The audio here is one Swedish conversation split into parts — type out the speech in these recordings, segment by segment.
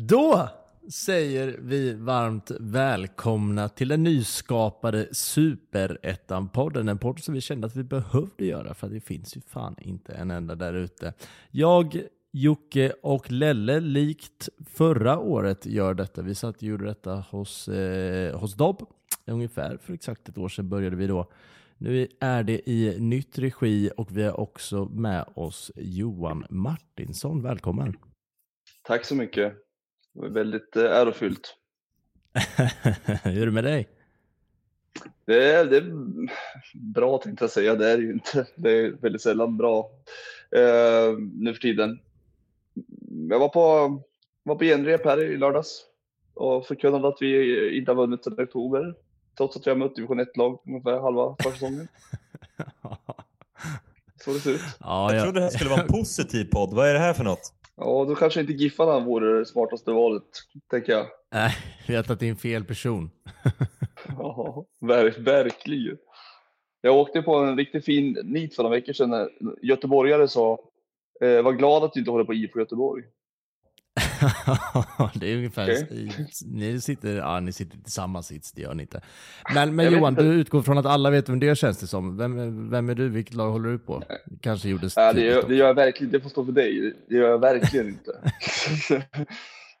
Då säger vi varmt välkomna till den nyskapade Superettan-podden. En podd som vi kände att vi behövde göra för det finns ju fan inte en enda där ute. Jag, Jocke och Lelle, likt förra året, gör detta. Vi satt och gjorde detta hos, eh, hos Dobb. Ungefär för exakt ett år sedan började vi då. Nu är det i nytt regi och vi har också med oss Johan Martinsson. Välkommen! Tack så mycket. Det var väldigt eh, ärofyllt. Hur är det med dig? Det är, det är bra tänkte jag säga. Det är ju inte. Det är väldigt sällan bra eh, nu för tiden. Jag var på, var på genrep här i lördags och förkunnade att vi inte har vunnit sedan oktober. Trots att vi har mött division 1-lag ungefär halva försäsongen. Så det ser ut. Ja, jag trodde det här skulle vara en positiv podd. Vad är det här för något? Ja, då kanske inte Giffarna vore det smartaste valet, tänker jag. Nej, vi har tagit in fel person. ja, verk, verkligen. Jag åkte på en riktigt fin nit för några veckor sedan när göteborgare sa eh, var glad att du inte håller på IFK Göteborg. det är ungefär, okay. ni, sitter, ja, ni sitter i samma sits, det gör ni inte. Men, men Johan, du utgår från att alla vet vem det känns det som. Vem, vem är du? Vilket lag håller du på? Kanske gjordes ja, det, gör, det gör jag verkligen, det får stå för dig. Det gör jag verkligen inte.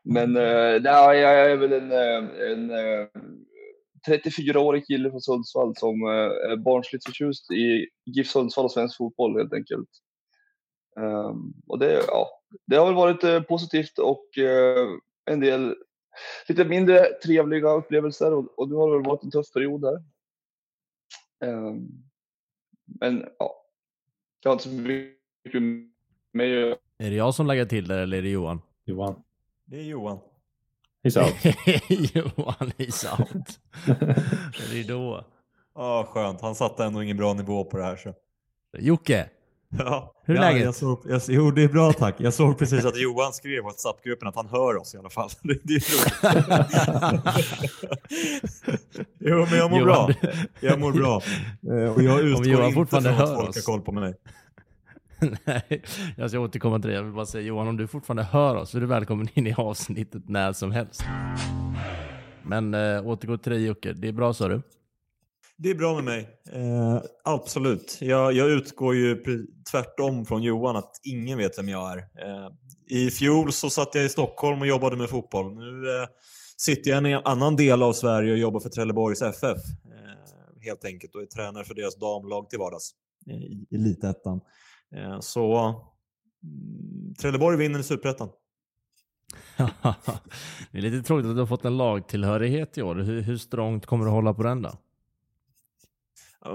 men äh, nej, jag är väl en, eh, en, en eh, 34-årig kille från Sundsvall som är barnsligt förtjust i GIF Sundsvall och svensk fotboll helt enkelt. Um, och det, ja, det har väl varit eh, positivt och eh, en del lite mindre trevliga upplevelser och, och det har väl varit en tuff period där. Um, men ja, jag har inte så mycket med Är det jag som lägger till det eller är det Johan? Johan. Det är Johan. He's out. Johan, he's out. det är då. Ja, oh, skönt. Han satte ändå ingen bra nivå på det här så. Jocke, Ja, Hur är ja, läget? Jag såg, jag, jo, det är bra tack. Jag såg precis att Johan skrev i WhatsApp-gruppen att han hör oss i alla fall. Det, det är jo, men jag mår Johan, bra. Jag mår bra. Eh, och jag utgår Johan inte från att folk har koll på mig. Nej, jag ska återkomma till det. Jag vill bara säga Johan, om du fortfarande hör oss så är du välkommen in i avsnittet när som helst. Men äh, återgå till dig Jocke. Det är bra sa du? Det är bra med mig. Eh, absolut. Jag, jag, utgår ju tvärtom från Johan att ingen vet vem jag är. Eh, I fjol så satt jag i Stockholm och jobbade med fotboll. Nu eh, sitter jag i en annan del av Sverige och jobbar för Trelleborgs FF. Eh, helt enkelt och är tränare för deras damlag till vardags eh, i Elitettan. Eh, så mm, Trelleborg vinner i Superettan. det är lite tråkigt att du har fått en lagtillhörighet i år. Hur, hur strångt kommer du hålla på den då?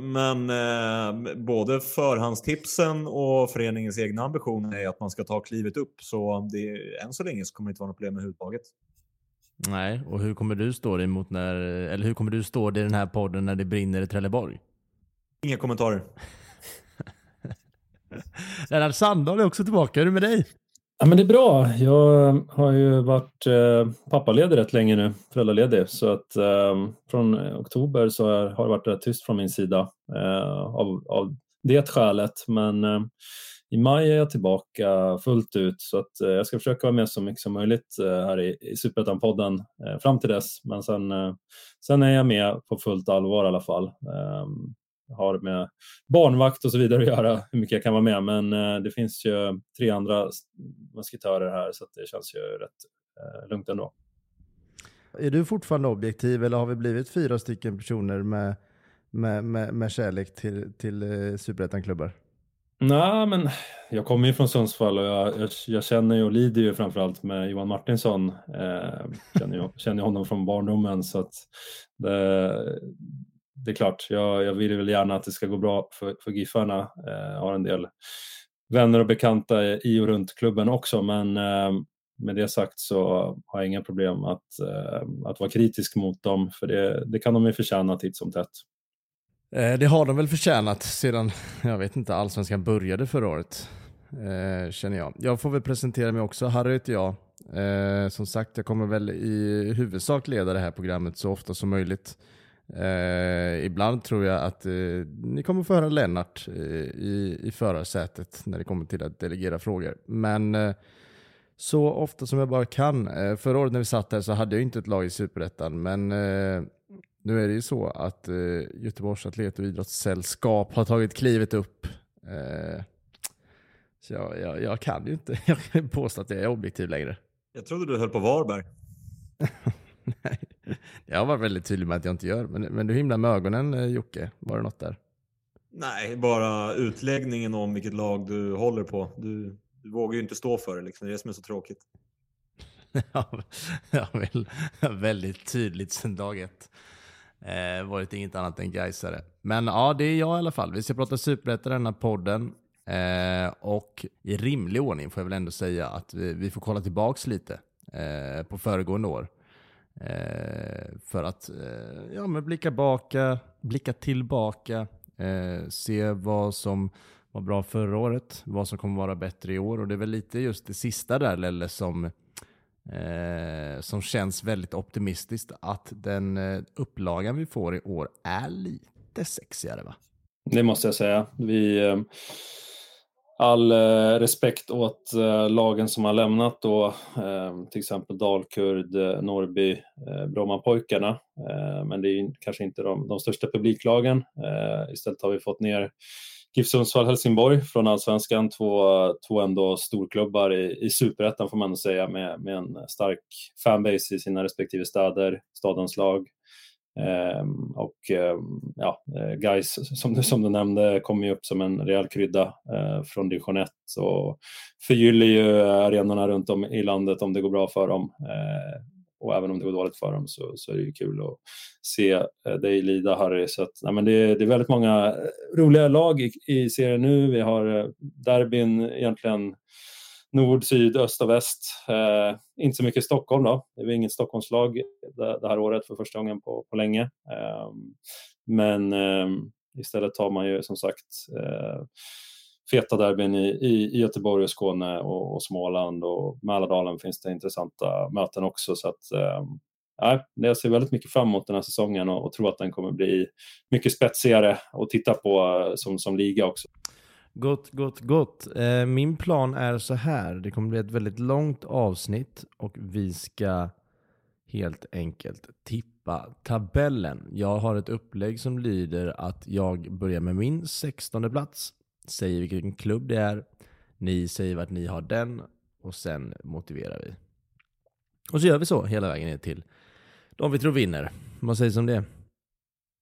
Men eh, både förhandstipsen och föreningens egna ambitioner är att man ska ta klivet upp. Så det, än så länge så kommer det inte vara något problem överhuvudtaget. Nej, och hur kommer du stå dig mot när, eller hur kommer du stå dig i den här podden när det brinner i Trelleborg? Inga kommentarer. Lennart Sandahl är också tillbaka. Hur är det med dig? Ja, men det är bra. Jag har ju varit eh, pappaledig rätt länge nu, föräldraledig. Så att eh, från oktober så har det varit rätt tyst från min sida eh, av, av det skälet. Men eh, i maj är jag tillbaka fullt ut så att eh, jag ska försöka vara med så mycket som möjligt eh, här i, i Superettan-podden eh, fram till dess. Men sen, eh, sen är jag med på fullt allvar i alla fall. Ehm, har med barnvakt och så vidare att göra, hur mycket jag kan vara med. Men eh, det finns ju tre andra musketörer här så det känns ju rätt eh, lugnt ändå. Är du fortfarande objektiv eller har vi blivit fyra stycken personer med, med, med, med kärlek till, till eh, superettan-klubbar? Nej, men jag kommer ju från Sundsvall och jag, jag, jag, känner ju och lider ju framförallt med Johan Martinsson. Eh, känner, ju, känner honom från barndomen så att det, det är klart, jag, jag vill väl gärna att det ska gå bra för, för Giffarna. Jag har en del vänner och bekanta i och runt klubben också men eh, med det sagt så har jag inga problem att, eh, att vara kritisk mot dem för det, det kan de ju förtjäna titt som tätt. Det har de väl förtjänat sedan, jag vet inte, allsvenskan började förra året. Eh, känner jag. Jag får väl presentera mig också. Harry heter jag. Eh, som sagt, jag kommer väl i huvudsak leda det här programmet så ofta som möjligt. Eh, ibland tror jag att eh, ni kommer få höra Lennart eh, i, i förarsätet när det kommer till att delegera frågor. Men eh, så ofta som jag bara kan. Eh, förra året när vi satt här så hade jag inte ett lag i Superettan, men eh, nu är det ju så att eh, Göteborgs Atlet och Idrottssällskap har tagit klivet upp. Så jag, jag, jag, kan ju inte jag kan påstå att jag är objektiv längre. Jag trodde du höll på Varberg. Nej, jag varit väldigt tydlig med att jag inte gör. Men, men du himlar med ögonen eh, Jocke. Var det något där? Nej, bara utläggningen om vilket lag du håller på. Du, du vågar ju inte stå för det. Liksom. Det är det som är så tråkigt. jag har väldigt tydligt sedan dag ett. Eh, varit inget annat än Gaisare. Men ja, det är jag i alla fall. Vi ska prata superettan i den här podden. Eh, och i rimlig ordning får jag väl ändå säga att vi, vi får kolla tillbaks lite eh, på föregående år. Eh, för att eh, ja, men blicka, baka, blicka tillbaka, eh, se vad som var bra förra året, vad som kommer vara bättre i år. Och det är väl lite just det sista där Lelle som, eh, som känns väldigt optimistiskt. Att den eh, upplagan vi får i år är lite sexigare va? Det måste jag säga. Vi, eh, all eh, respekt åt eh, lagen som har lämnat då, eh, till exempel Dalkurd, eh, Norrby, eh, Brommapojkarna. Men det är kanske inte de, de största publiklagen. Istället har vi fått ner GIF Sundsvall, Helsingborg från Allsvenskan. Två, två ändå storklubbar i, i superettan får man ändå säga med, med en stark fanbase i sina respektive städer, stadens lag. Ehm, och ehm, ja, eh, guys som du, som du nämnde kommer ju upp som en rejäl krydda eh, från division 1 och förgyller ju arenorna runt om i landet om det går bra för dem. Eh, och även om det går dåligt för dem så, så är det ju kul att se dig lida Harry. Så att, nej, men det, det är väldigt många roliga lag i, i serien nu. Vi har derbyn egentligen nord, syd, öst och väst. Eh, inte så mycket Stockholm då. Det var inget Stockholmslag det, det här året för första gången på, på länge. Eh, men eh, istället tar man ju som sagt eh, feta derbyn i, i, i Göteborg och Skåne och, och, Småland och Mälardalen finns det intressanta möten också. Så att, eh, jag ser väldigt mycket fram emot den här säsongen och, och tror att den kommer bli mycket spetsigare att titta på eh, som, som liga också. Gott, gott, gott. Eh, min plan är så här. Det kommer bli ett väldigt långt avsnitt och vi ska helt enkelt tippa tabellen. Jag har ett upplägg som lyder att jag börjar med min 16 plats, säger vilken klubb det är, ni säger vart ni har den och sen motiverar vi. Och så gör vi så hela vägen ner till de vi tror vinner. Vad sägs om det?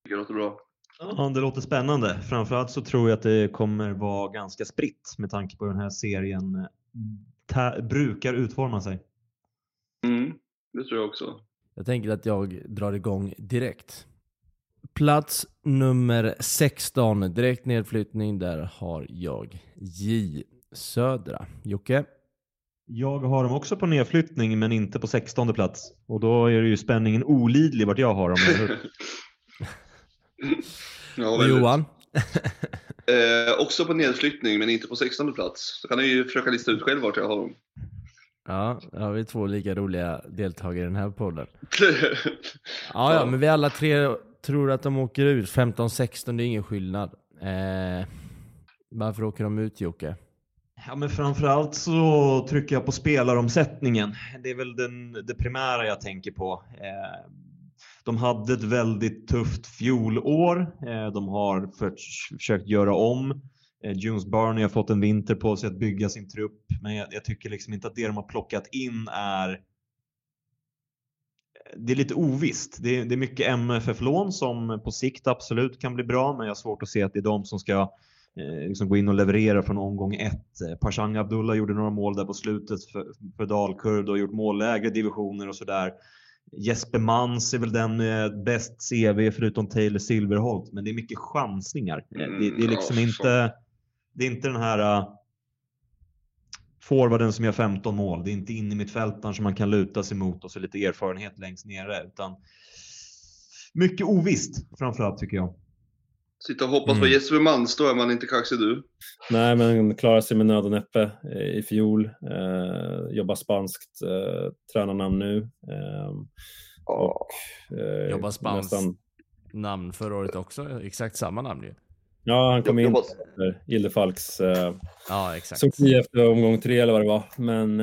Det låter bra. Ja, det låter spännande. Framförallt så tror jag att det kommer vara ganska spritt med tanke på hur den här serien brukar utforma sig. Mm, det tror jag också. Jag tänker att jag drar igång direkt. Plats nummer 16, direkt nedflyttning. Där har jag J Södra. Jocke? Jag har dem också på nedflyttning men inte på 16 plats. Och då är det ju spänningen olidlig vart jag har dem. ja, Johan? eh, också på nedflyttning men inte på 16 plats. Så kan ni ju försöka lista ut själv vart jag har dem. Ja, då har vi två lika roliga deltagare i den här podden. ja, ja, men vi alla tre tror att de åker ut. 15-16, det är ingen skillnad. Eh, varför åker de ut Jocke? Ja, men framförallt så trycker jag på spelaromsättningen. Det är väl den, det primära jag tänker på. Eh, de hade ett väldigt tufft fjolår. Eh, de har försökt göra om. Eh, Junes Jones Barney har fått en vinter på sig att bygga sin trupp, men jag, jag tycker liksom inte att det de har plockat in är det är lite ovisst. Det är, det är mycket MFF-lån som på sikt absolut kan bli bra, men jag har svårt att se att det är de som ska eh, liksom gå in och leverera från omgång ett. Eh, Pashang Abdullah gjorde några mål där på slutet för, för Dalkurd och gjort mål lägre divisioner och sådär. Jesper Mans är väl den med bäst CV förutom Taylor Silverholt, men det är mycket chansningar. Mm, det, det, är liksom ja, inte, det är inte den här uh, forwarden som gör 15 mål. Det är inte in i mittfältaren som man kan luta sig mot och så lite erfarenhet längst nere, utan mycket ovisst framförallt tycker jag. Sitta och hoppas mm. på Jesper Mans, då är man inte kaxig du. Nej, men klarar sig med nöd och näppe i fjol. Eh, jobbar spanskt eh, tränarnamn nu. Eh, och, eh, jobbar spanskt nästan... namn förra året också, exakt samma namn ju. Ja, han kom in efter Gildefalks eh, Ja, exakt. i efter omgång tre eller vad det var. Men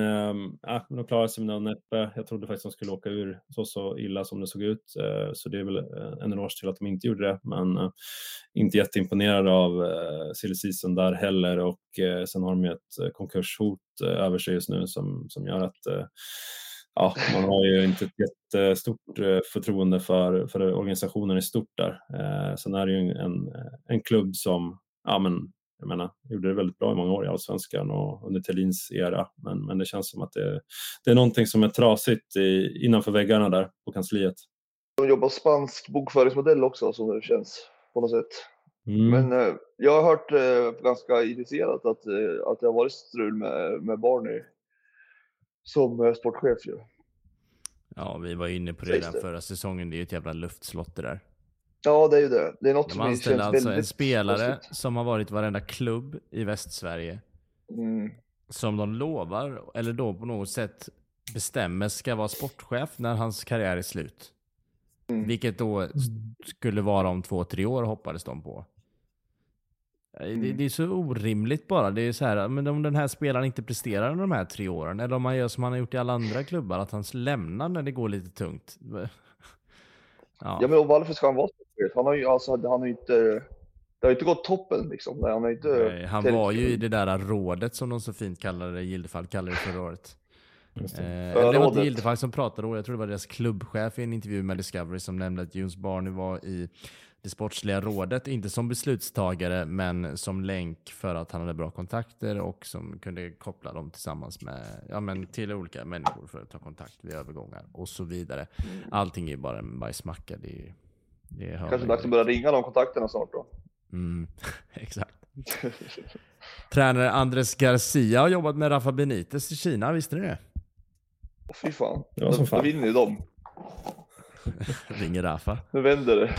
ja, men de klarade sig med och näppe. Jag trodde faktiskt de skulle åka ur så, så illa som det såg ut. Eh, så det är väl eh, en eloge till att de inte gjorde det. Men eh, inte jätteimponerad av eh, silly season där heller. Och eh, sen har de ju ett eh, konkurshot eh, över sig just nu som, som gör att eh, ja, man har ju inte ett jättestort eh, förtroende för, för organisationen i stort där. Eh, sen är det ju en, en klubb som, ja men jag menar, gjorde det väldigt bra i många år i Allsvenskan och under Thelins era. Men, men det känns som att det, det är någonting som är trasigt i, innanför väggarna där på kansliet. De jobbar spansk bokföringsmodell också som det känns på något sätt. Mm. Men eh, jag har hört eh, ganska initierat att, eh, att det har varit strul med, med Barney som eh, sportchef ju. Ja, vi var inne på det redan förra säsongen. Det är ju ett jävla luftslott det där. Ja, det är ju det. Det är något De som känns anställde alltså en väldigt spelare konstigt. som har varit varenda klubb i Västsverige. Mm. Som de lovar, eller då på något sätt bestämmer ska vara sportchef när hans karriär är slut. Mm. Vilket då skulle vara om två, tre år hoppades de på. Det, Mm. det är så orimligt bara. Det är så här, men om den här spelaren inte presterar under de här tre åren, eller om man gör som han har gjort i alla andra klubbar, att han lämnar när det går lite tungt. Ja. Ja, men och varför ska han vara sportchef? Han har ju alltså, han har inte, det har ju inte gått toppen liksom. Han har inte, Nej, Han var ju i det där rådet som de så fint kallade det, Gildefall kallade det förra året. Just Eh, det. det var inte. Gildefall som pratade då, jag tror det var deras klubbchef i en intervju med Discovery som nämnde att Jones Barney var i det sportsliga rådet, inte som beslutstagare men som länk för att han hade bra kontakter och som kunde koppla dem tillsammans med, ja men till olika människor för att ta kontakt vid övergångar och så vidare. Allting är ju bara en bajsmacka. Det, är- det hör kanske dags att börja ringa de kontakterna snart då. Mm, exakt. Tränare Andres Garcia har jobbat med Rafa Benitez i Kina, visste ni det? Åh, Fy fan. Då vinner ju de. Ringer Rafa. Nu vänder det.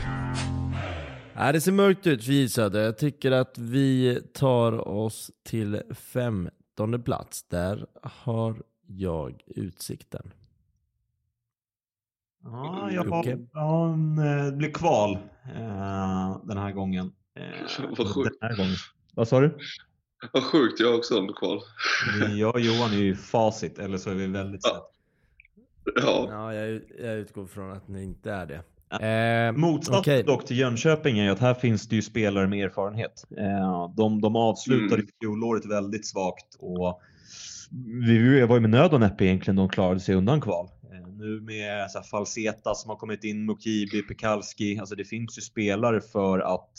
Nej, det ser mörkt ut för J Söder. Jag tycker att vi tar oss till femtonde plats. Där har jag utsikten. Ja, jag har, Jocke? ja, en, eh, det blir kval eh, den här gången. Eh, Vad sjukt. Den här gången. Vad sa du? Vad sjukt, jag har också en kval. Jag och Johan är ju facit, eller så är vi väldigt Ja. Ja. Ja, jag, jag utgår från att ni inte är det. Eh, Motsatsen okej. dock till Jönköping är ju att här finns det ju spelare med erfarenhet. Eh, De, de avslutade Mm. fjolåret väldigt svagt och vi var ju med nöd och näppe egentligen de klarade sig undan kval. Eh, Nu med så här Falseta som har kommit in, Mukibi, Pekalski, alltså det finns ju spelare för att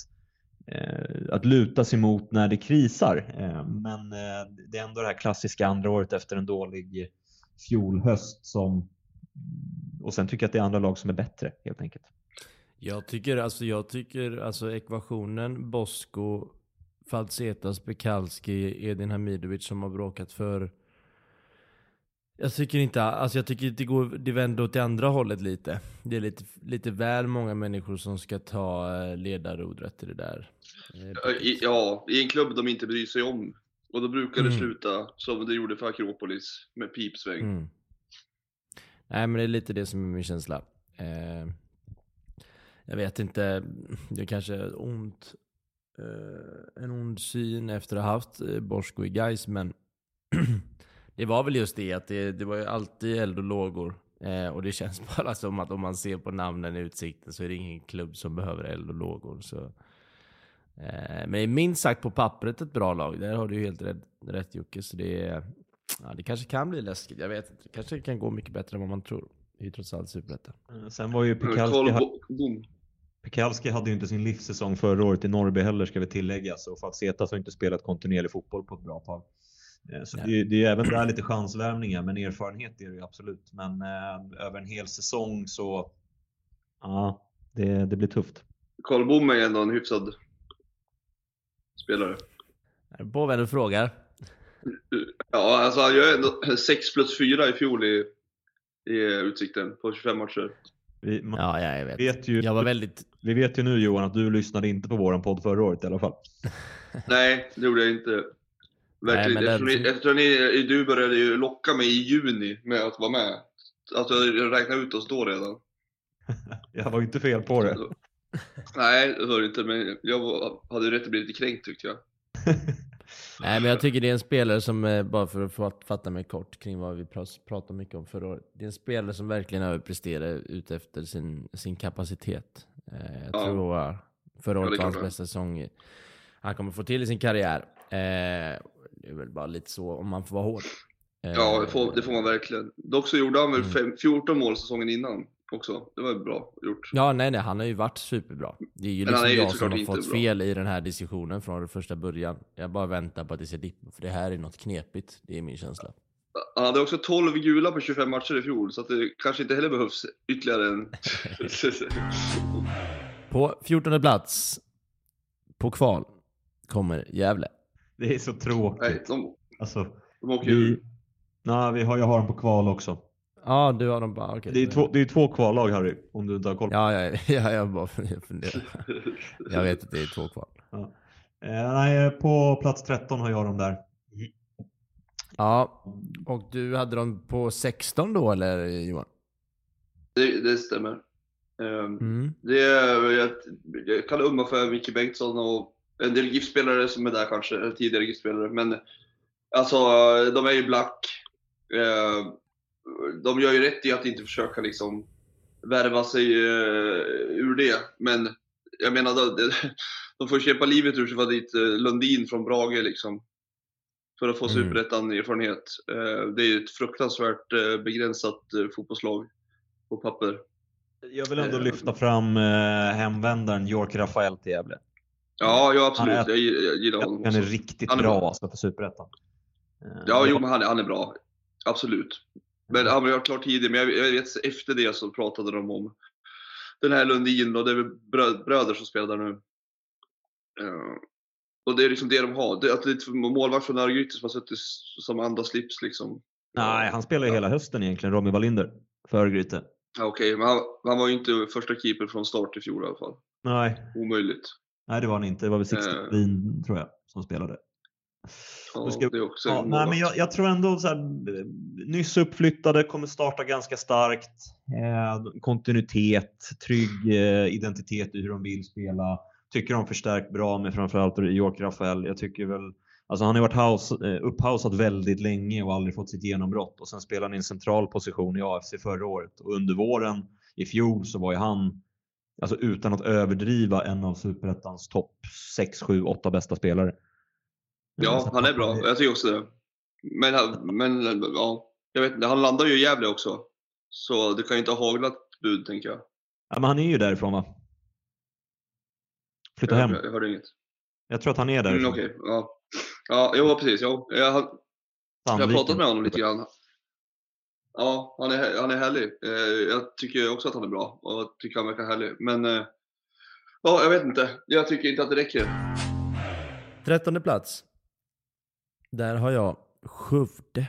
eh, att luta sig mot när det krisar. Eh, Men eh, det är ändå det här klassiska andra året efter en dålig fjolhöst som och sen tycker jag att det är andra lag som är bättre helt enkelt. Jag tycker alltså, jag tycker alltså ekvationen Bosko, Falsetas, Bekalski, Edin Hamidovic som har bråkat för jag tycker inte, alltså jag tycker det går, det vänder åt det andra hållet lite. Det är lite, lite väl många människor som ska ta eh, ledarrodret i det där. eh, ja, i en klubb de inte bryr sig om. Och då brukar det Mm. sluta som det gjorde för Akropolis med pipsväng. Mm. Nej men det är lite det som är min känsla. Eh, jag vet inte, det kanske är ont, eh, en ond syn efter att ha haft eh, Bosko i Gais men det var väl just det att det, det var ju alltid eld och lågor. Eh, och det känns bara som att om man ser på namnen i Utsikten så är det ingen klubb som behöver eld och lågor. Så. Eh, men minst sagt på pappret ett bra lag. Där har du helt rätt, rätt Jocke. Så det, är- ja, det kanske kan bli läskigt. Jag vet inte. Det kanske kan gå mycket bättre än vad man tror. Det är ju trots allt superettan. Eh, Sen var ju Pekalski. Pekalski hade ju inte sin livssäsong förra året i Norrby heller ska vi tillägga. Så Falsetas har inte spelat kontinuerlig fotboll på ett bra tag. Eh, Så det, det är även där lite chansvärvningar, men erfarenhet är det ju absolut. Men eh, över en hel säsong så, ja, det, det blir tufft. Karl Bom är ändå en hyfsad spelare. Är det på vem du frågar? Ja, alltså han gör ändå 6 plus 4 i fjol i, i Utsikten på 25 matcher. Vi, man Ja, ja jag vet. vet ju, Jag var väldigt... vi vet ju nu Johan att du lyssnade inte på våran podd förra året i alla fall. Nej, det gjorde jag inte. Verkligen. Nej, eftersom, den- ni, eftersom ni, du började ju locka mig i juni med att vara med. Alltså jag räknade ut oss då redan. Jag var ju inte fel på det. Nej, det var inte, men jag var, hade rätt att bli lite kränkt tyckte jag. Nej, men jag tycker det är en spelare som, eh, bara för att fatta mig kort kring vad vi pratade mycket om förra året. Det är en spelare som verkligen överpresterar ut efter sin, sin kapacitet. Eh, Jag Ja. tror förra Ja, det året var hans bästa säsong han kommer få till i sin karriär. Eh, Det är väl bara lite så om man får vara hård. Ja, det får, det får man verkligen. Dock så gjorde han väl Mm. fem, 14 mål säsongen innan också. Det var bra gjort. Ja, nej, nej, han har ju varit superbra. Det är ju Men liksom är ju jag som har fått bra. fel i den här diskussionen från första början. Jag bara väntar på att det ska dippa, för det här är något knepigt. Det är min känsla. Han hade också 12 gula på 25 matcher i fjol, så att det kanske inte heller behövs ytterligare en... På 14 plats, på kval, kommer Gävle. Det är så tråkigt. Nej, de, Alltså, de åker ju vi, ur. nej, vi har, jag har dem på kval också. Ja, du har dem bara, okej. Det är, två, det är två kvallag Harry, om du inte har koll. Ja, ja, ja, jag bara funderar. Jag vet att det är två kval. Eh, nej, på plats 13 har jag dem där. Ja, och du hade dem på 16 då eller Johan? Det, det stämmer. Ehm, Mm. Det är, jag, jag kan umma för Micke Bengtsson och en del GIF-spelare som är där kanske, tidigare GIF-spelare. Men alltså, de är ju black. Eh, De gör ju rätt i att inte försöka liksom värva sig eh, ur det. Men jag menar, de, de får kämpa livet ur sig för att dit eh, Lundin från Brage liksom. För att få Mm. superettan-erfarenhet. Eh, Det är ju ett fruktansvärt begränsat fotbollslag på papper. Jag vill ändå lyfta fram hemvändaren York Rafael till Gävle. Ja, ja absolut. Han är- Jag, jag gillar honom Han är riktigt Han är bra bra. alltså för Superettan. Ja, jo, men han, är- han är bra. Absolut. Men han var klart tidigare, men jag, jag vet efter det så pratade de om den här Lundin och det är väl brö, bröder som spelar nu. Eh, och det är liksom det de har. Det, att det är målvakt från Örgryte som har suttit som andra slips liksom. Nej, han spelar ju hela hösten egentligen, Romy Wallinder, för Örgryte. Ja, Okej, men han, han var ju inte första keeper från start i fjol i alla fall. Nej, Omöjligt. nej det var han inte. Det var väl Sixten Eh. Wien, tror jag, som spelade. Ja, ska- det är också Ja, nej, men jag, jag tror ändå så här, nyss uppflyttade, kommer starta ganska starkt. Eh, kontinuitet, trygg eh, identitet i hur de vill spela. Tycker de förstärkt bra med framförallt York Rafael. Jag tycker väl, alltså han har varit house, eh, upphausad väldigt länge och aldrig fått sitt genombrott och sen spelade han i en central position i AFC förra året och under våren i fjol så var ju han, alltså utan att överdriva, en av superettans topp 6, 7, 8 bästa spelare. Ja, Så han är bra. Jag tycker också det. Men, han- men ja, jag vet inte. Han landar ju i Gävle också. Så det kan ju inte ha haglat bud, tänker jag. Ja, men han är ju därifrån va? Flytta hem. Jag, hörde inget. Jag tror att han är Mm, därifrån. Okej, ja. Ja, jo, precis. Jo. Jag, har, jag har pratat med honom lite grann. Ja, han är, han är härlig. Eh, jag tycker också att han är bra och jag tycker han verkar härlig. Men eh, ja, jag vet inte. Jag tycker inte att det räcker. 13 plats. Där har jag Skövde.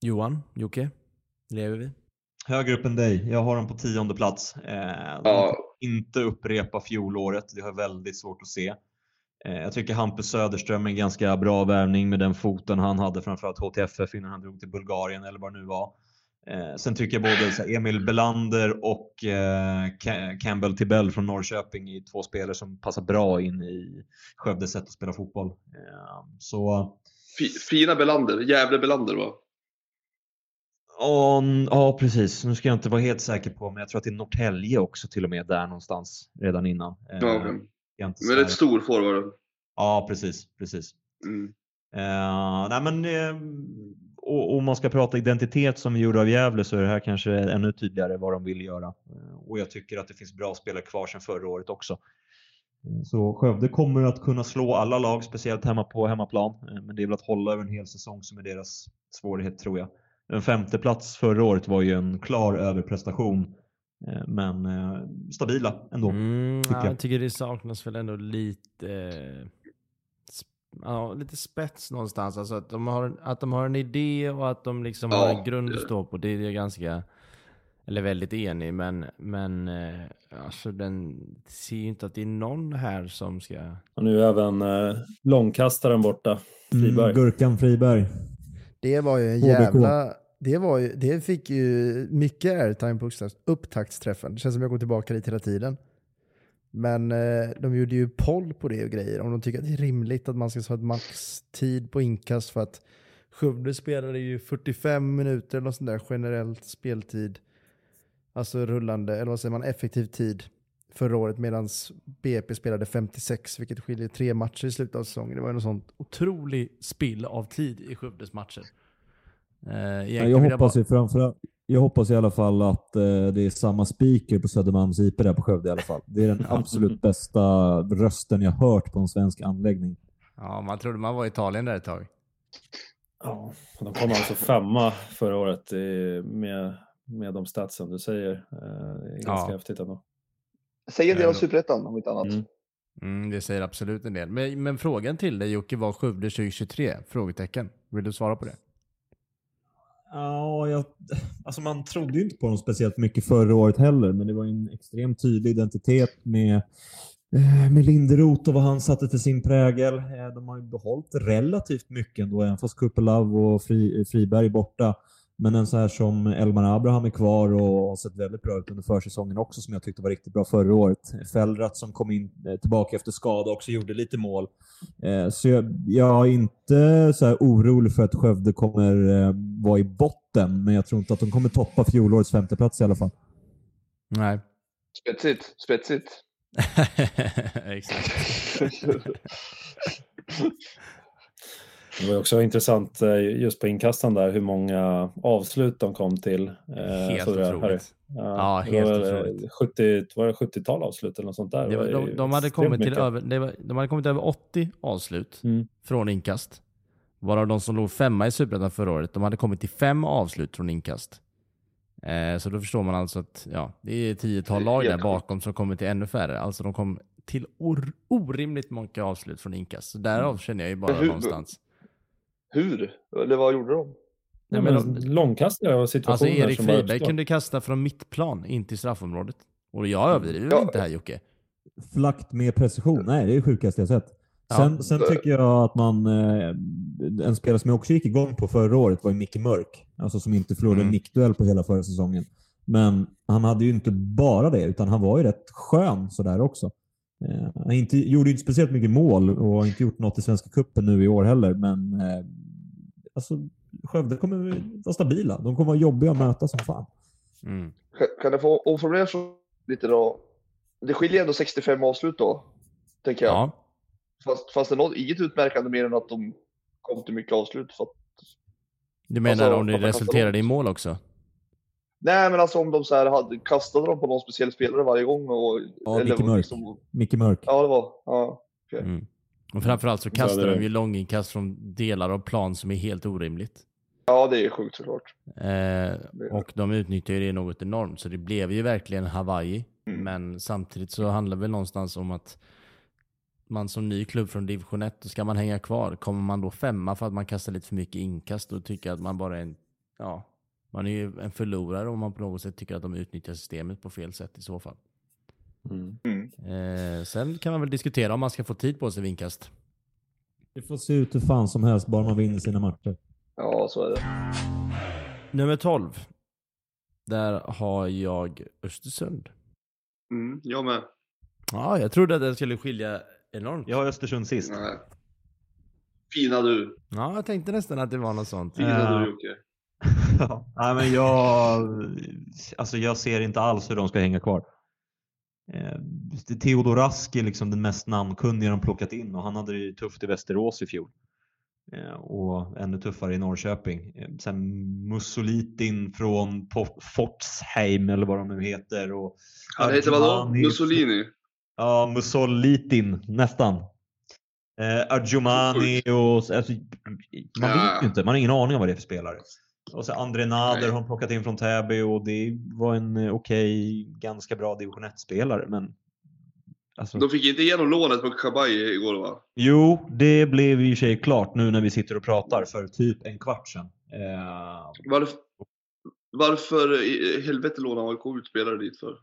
Johan, Jocke, lever vi? Högre upp än dig. Jag har dem på tionde plats. Eh, Ja. inte upprepa fjolåret. Det har jag väldigt svårt att se. Eh, jag tycker Hampus Söderström är en ganska bra värvning med den foten han hade framförallt HTFF innan han drog till Bulgarien eller vad det nu var. Eh, sen tycker jag både så Emil Belander och eh, Ca- Campbell Tibell från Norrköping är två spelare som passar bra in i Skövdes sätt att spela fotboll. Eh, så Fi- Fina Belander. Jävle Belander, va? Ja, precis. Nu ska jag inte vara helt säker på, men jag tror att det är Norrtälje också till och med där någonstans redan innan. Eh, Ja, inte Men rätt stor forward. Ja, precis. precis. Mm. Eh, nej, men, eh, och, och man ska prata identitet som vi gjorde av Gävle så är det här kanske ännu tydligare vad de vill göra. Eh, och jag tycker att det finns bra spelare kvar sedan förra året också. Eh, Så Skövde kommer att kunna slå alla lag, speciellt hemma på hemmaplan. Eh, Men det är väl att hålla över en hel säsong som är deras svårighet tror jag. En femte plats förra året var ju en klar överprestation. Men stabila ändå. Mm, tycker ja, jag. jag tycker det saknas väl ändå lite, ja, lite spets någonstans. Alltså att de, har, att de har en idé och att de liksom Ja, har en grund att stå på. Det är jag ganska, eller väldigt enig. Men, men eh, alltså den ser ju inte att det är någon här som ska... Och nu är även eh, långkastaren borta, Mm, Friberg. Gurkan Friberg. Det var ju en jävla det, var ju, det fick ju mycket airtime på upptakts- upptaktsträffen. Det känns som jag går tillbaka dit hela tiden. Men eh, de gjorde ju poll på det och grejer. Om de tycker att det är rimligt att man ska ha ett maxtid på inkast för att Skövde spelade ju 45 minuter eller något sånt där generellt speltid. Alltså rullande, eller vad säger man, effektiv tid förra året medan BP spelade 56 vilket skiljer tre matcher i slutet av säsongen. Det var ju något sånt Otrolig spill av tid i Skövdes matcher. Eh, Ja, jag hoppas bara- ju framförallt jag hoppas i alla fall att eh, det är samma speaker på Södermalms IP där på Skövde i alla fall. Det är den absolut bästa rösten jag hört på en svensk anläggning. Ja, man trodde man var i Italien där ett tag. Ja, de kom alltså femma förra året med, med de statsen du säger. Eh, Det är ganska Ja. häftigt ändå. Säg en del Ja, om då. Superettan om inte annat. Mm. Mm, det säger absolut en del. Men, men frågan till dig Jocke var Skövde 2023? Frågetecken. Vill du svara på det? Ja, jag, alltså man trodde ju inte på dem speciellt mycket förra året heller, men det var en extremt tydlig identitet med, eh, med Linderoth och vad han satte till sin prägel. Eh, de har ju behållit relativt mycket ändå, även fast Kupelav och Fri, Friberg är borta. Men en så här som Elmar Abraham är kvar och har sett väldigt bra ut under försäsongen också, som jag tyckte var riktigt bra förra året. Fellrat som kom in eh, tillbaka efter skada också gjorde lite mål. Eh, Så jag, jag är inte så här orolig för att Skövde kommer eh, vara i botten, men jag tror inte att de kommer toppa fjolårets femteplats i alla fall. Nej. Spetsigt, spetsigt. Exakt. Det var också intressant eh, just på inkastan där hur många avslut de kom till. Eh, Helt här? otroligt. Ja, det var helt väl, eh, otroligt. 70, var det 70-tal avslut eller något sånt där? Det var, var de, de, hade kommit till över, det var, de hade kommit över 80 avslut Mm. från inkast. Varav de som låg femma i Superettan förra året, de hade kommit till fem avslut från inkast. Eh, så då förstår man alltså att ja, det är tiotal lag där bakom som kommer till ännu färre. Alltså de kom till or, orimligt många avslut från inkast. Så därav känner jag ju bara hur- någonstans. Hur? Eller vad gjorde de? Nej, men men långkastare och Alltså situationer Erik som bara Friberg uppstår. kunde kasta från mittplan in till straffområdet. Och jag överdriver Ja. inte här Jocke. Flakt med precision. Nej, det är det sjukaste jag sett. Ja. Sen, sen tycker jag att man... Eh, en spelare som jag också gick igång på förra året var ju Micke Mörk. Alltså som inte förlorade en Mm. nickduell på hela förra säsongen. Men han hade ju inte bara det, utan han var ju rätt skön sådär också. Eh, han inte, gjorde ju inte speciellt mycket mål och har inte gjort något i Svenska Cupen nu i år heller, men eh, alltså, Skövde kommer vara stabila. De kommer vara jobbiga att möta som fan. Mm. Kan- jag få omformulera lite då? Det skiljer ändå 65 avslut då, tänker jag. Ja. Fast, fast det är något, inget utmärkande mer än att de kom till mycket avslut. För att, Du menar Alltså, om det resulterade i mål också? nej, men alltså om de så här hade, kastade dem på någon speciell spelare varje gång. Och, Ja, Micke Mörk. liksom- Micke Mörk. ja, det var. Ja. Mm. Och framförallt så Så kastar det- de ju långinkast från delar av plan som är helt orimligt. ja, det är sjukt såklart. Eh, och de utnyttjar ju det något enormt, så det blev ju verkligen Hawaii. Mm. Men samtidigt så handlar det väl någonstans om att man som ny klubb från division 1, då ska man hänga kvar. Kommer man då femma för att man kastar lite för mycket inkast och tycker att man bara är en, ja, man är ju en förlorare om man på något sätt tycker att de utnyttjar systemet på fel sätt i så fall. Mm. Eh, sen kan man väl diskutera om man ska få tid på sig vid inkast. Det får se ut hur fan som helst bara man vinner sina matcher. Ja, så är det. Nummer 12. Där har jag Östersund. Mm, jag med. Ja, jag trodde att det skulle skilja enormt. Jag har Östersund sist. Nej. Fina du. Ja, jag tänkte nästan att det var något sånt. Fina Ja. du Jocke. Nej, men jag, alltså jag ser inte alls hur de ska hänga kvar. Eh, Theodor Rask är liksom den mest namnkunniga de plockat in och han hade det ju tufft i Västerås i fjol. Eh, och ännu tuffare i Norrköping. Eh, sen Mussolitin från Fortsheim eller vad de nu heter. Och Han heter vadå? Mussolini? Ja, Mussolitin nästan. Eh, Arjomani och... Alltså, man vet ju inte, man har ingen aning om vad det är för spelare. Och så André Nader har de plockat in från Täby och det var en eh, okej, ganska bra division 1-spelare. Men alltså, De fick inte igenom lånet på Kabay igår va? jo, det blev i och för sig klart nu när vi sitter och pratar för typ en kvart sedan. Eh, Varför, varför i helvete lånar AIK ut spelare dit för?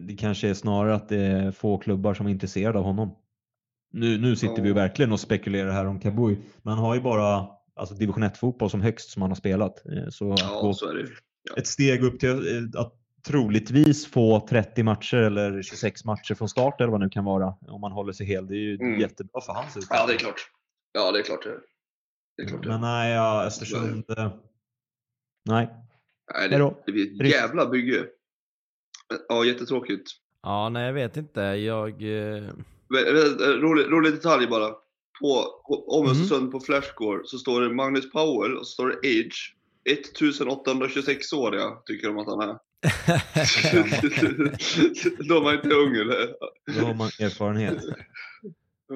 det kanske är snarare att det är få klubbar som är intresserade av honom. Nu, nu sitter Ja. vi ju verkligen och spekulerar här om Kabui, men han har ju bara alltså division 1-fotboll som högst som han har spelat. Eh, Så Ja, så är det. Ja. ett steg upp till eh, att troligtvis få 30 matcher eller 26 matcher från start eller vad det nu kan vara om man håller sig hel. Det är ju Mm. jättebra för hans utveckling. Ja, det är klart. Ja, det är klart det är. Det är klart det. Men nej, ja, Östersund... eh, Nej. Nej, Hejdå. det, det blir ett jävla bygge. Ja, jättetråkigt. Ja, nej jag vet inte. Jag... Rolig, rolig detalj bara. På, om. Östersund på Flashscore så står det Magnus Powell och så står det Age. 1826 åriga tycker de att han är. Då är man inte ung eller? Då har man erfarenhet.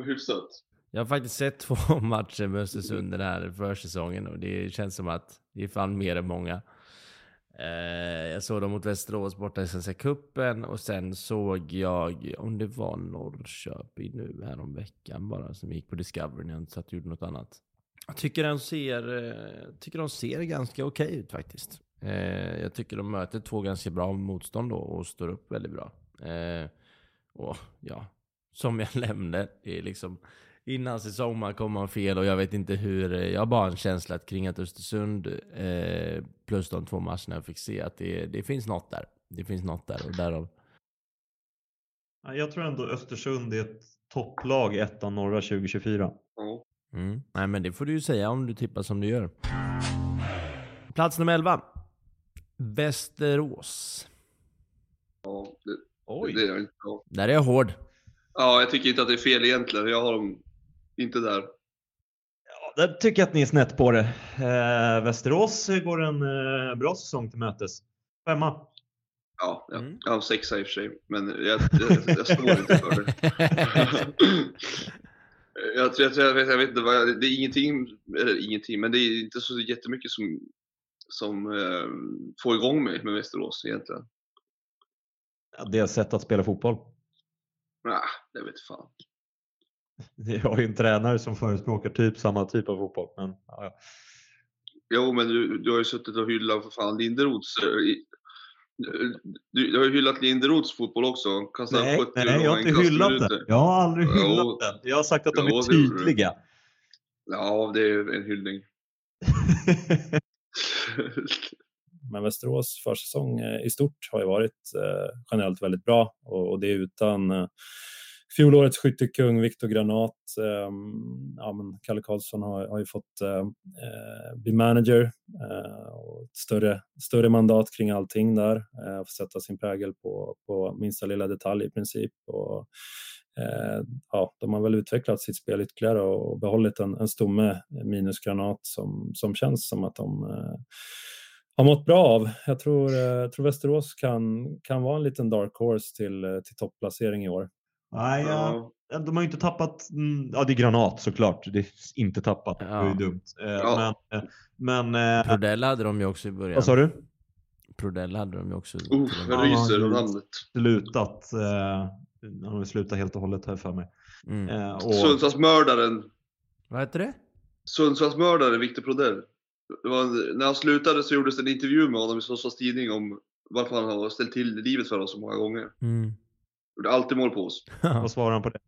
Hyfsat. Jag har faktiskt sett två matcher med Östersund den här försäsongen och det känns som att det är fan mer än många. Eh, jag såg dem mot Västerås borta i Svenska Cupen och sen såg jag, om det var Norrköping nu härom veckan bara, som gick på Discovery när jag inte satt och gjorde något annat. Jag tycker de ser, eh, tycker de ser ganska okej ut faktiskt. Eh, jag tycker de möter två ganska bra motstånd då och står upp väldigt bra. Eh, och ja, som jag nämnde, det är liksom innan säsong man kommer man fel och jag vet inte hur. eh, Jag har bara en känsla att kring att Östersund eh, plus de två matcherna jag fick se att det, det finns något där. Det finns något där och därav. Ja, Jag tror ändå Östersund är ett topplag i ettan norra 2024. Ja. Mm. Nej men det får du ju säga om du tippar som du gör. Plats nummer 11. Västerås. Ja, det, Oj. det är jag inte. Ja. Där är jag hård. ja, jag tycker inte att det är fel egentligen. Jag har dem inte där. Ja, där tycker jag att ni är snett på det. Eh, Västerås går en eh, bra säsong till mötes. Femma. Ja, ja. Mm. jag har sexa i och för sig. Men jag, jag, jag står inte för det. jag, jag, jag, vet, jag vet inte, vad det är ingenting, eller ingenting, men det är inte så jättemycket som, som eh, får igång mig med Västerås egentligen. Ja, Deras sätt att spela fotboll. Nej, jag vet fan. Vi har ju en tränare som förespråkar typ samma typ av fotboll. Men, ja, ja. Jo, men du, du har ju suttit och hyllat för fan Linderoths... eh, Du, du har ju hyllat Linderoths fotboll också. Kastar Nej, 70 nej, jag har inte hyllat minuter. den. Jag har aldrig Jo. hyllat den. Jag har sagt att de Jo, är tydliga. Ja, det är en hyllning. Men Västerås försäsong eh, i stort har ju varit eh, generellt väldigt bra och, det är utan fjolårets skyttekung Viktor Granat. Eh, ja, men Kalle Karlsson har, har ju fått eh, eh, bli manager eh, och ett större, större mandat kring allting där. Eh, och sätta sin prägel på, på minsta lilla detalj i princip. Och, eh, ja, de har väl utvecklat sitt spel ytterligare och behållit en, en stomme eh, minus Granat som, som känns som att de eh, har mått bra av. Jag tror, eh, jag tror Västerås kan, kan vara en liten dark horse till, eh, till topplacering i år. Nej, ja. De har ju inte tappat... mm, Ja, det är Granat såklart. Det är inte tappat. Det är ju Ja. dumt. Eh, Ja. Men, eh, men eh, Prodell hade de ju också i början. vad sa du? Prodell hade de ju också. Uff, jag ryser Ja, det- namnet. Slutat. Han har slutat helt och hållet här för mig. Mm. Och, Sundsvallsmördaren. Vad heter det? Sundsvallsmördaren Victor Prodell. Det var, när han slutade så gjordes det en intervju med honom i Sundsvalls Tidning om varför han har ställt till livet för oss så många gånger. Mm. Gjorde alltid mål på oss. vad svarar han på det?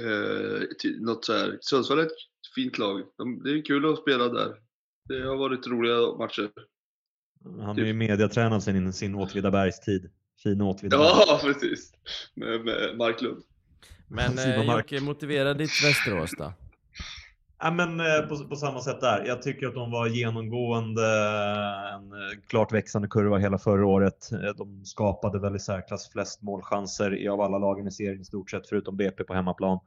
Eh, något så här. Sundsvall är ett fint lag. De, det är kul att spela där. Det har varit roliga matcher. Han är ju mediatränad sedan sin Åtvidabergs tid. Fin Åtvidaberg. Ja, precis. Med, med Marklund. Men eh, Mark. Jocke, motivera ditt Västerås då. Ja, men eh, på, på samma sätt där. Jag tycker att de var genomgående en eh, klart växande kurva hela förra året. Eh, De skapade väl i särklass flest målchanser av alla lagen i serien i stort sett, förutom BP på hemmaplan.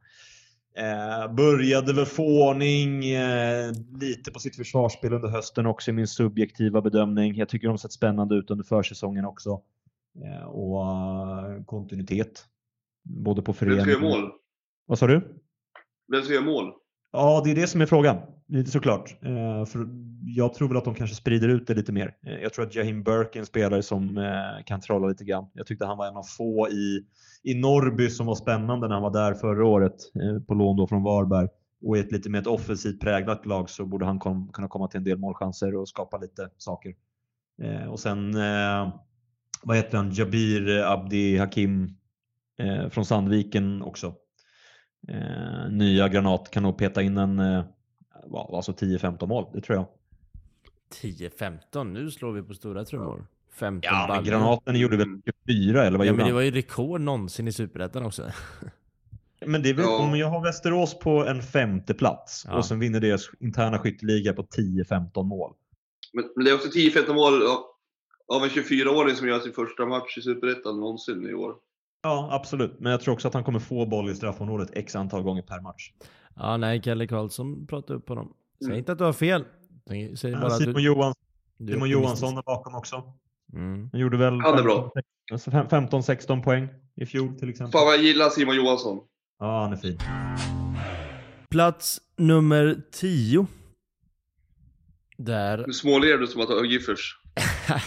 Eh, började väl få ordning eh, lite på sitt försvarsspel under hösten också i min subjektiva bedömning. Jag tycker de sett spännande ut under försäsongen också. Eh, och eh, kontinuitet. Både på Blev det tre förening... mål? Vad sa du? Blev det tre mål? Ja, det är det som är frågan. Lite såklart. Eh, för jag tror väl att de kanske sprider ut det lite mer. Eh, jag tror att Jahim Burke är en spelare som eh, kan trolla lite grann. Jag tyckte han var en av få i, i Norrby som var spännande när han var där förra året eh, på lån då från Varberg. Och i ett lite mer ett offensivt präglat lag så borde han kom, kunna komma till en del målchanser och skapa lite saker. Eh, och sen, eh, vad heter han, Jabir Abdi Hakim eh, från Sandviken också. Eh, nya Granat kan nog peta in en, eh, alltså 10-15 mål, det tror jag. 10-15, nu slår vi på stora trummor. 15 Ja, men baller. Granaten gjorde väl 24 eller vad Ja, gjorde men det var ju rekord någonsin i Superettan också. Men det är väl, Ja. om jag har Västerås på en femte plats Ja. och sen vinner deras interna skytteliga på 10-15 mål. Men, men det är också 10-15 mål av, av en 24-åring som gör sin första match i Superettan någonsin i år. Ja, absolut. Men jag tror också att han kommer få boll i straffområdet x antal gånger per match. Ja, nej, Kalle Karlsson pratade upp honom. Säg Mm. inte att du har fel. Säg bara Ja, Simon, du, Johan, du är Simon. Johansson är bakom också. Mm. Han gjorde väl Han är bra. 15-16 poäng i fjol till exempel. Fan vad jag gillar Simon Johansson. Ja, han är fin. Plats nummer 10. Där... Nu småler du som att du har Giffers.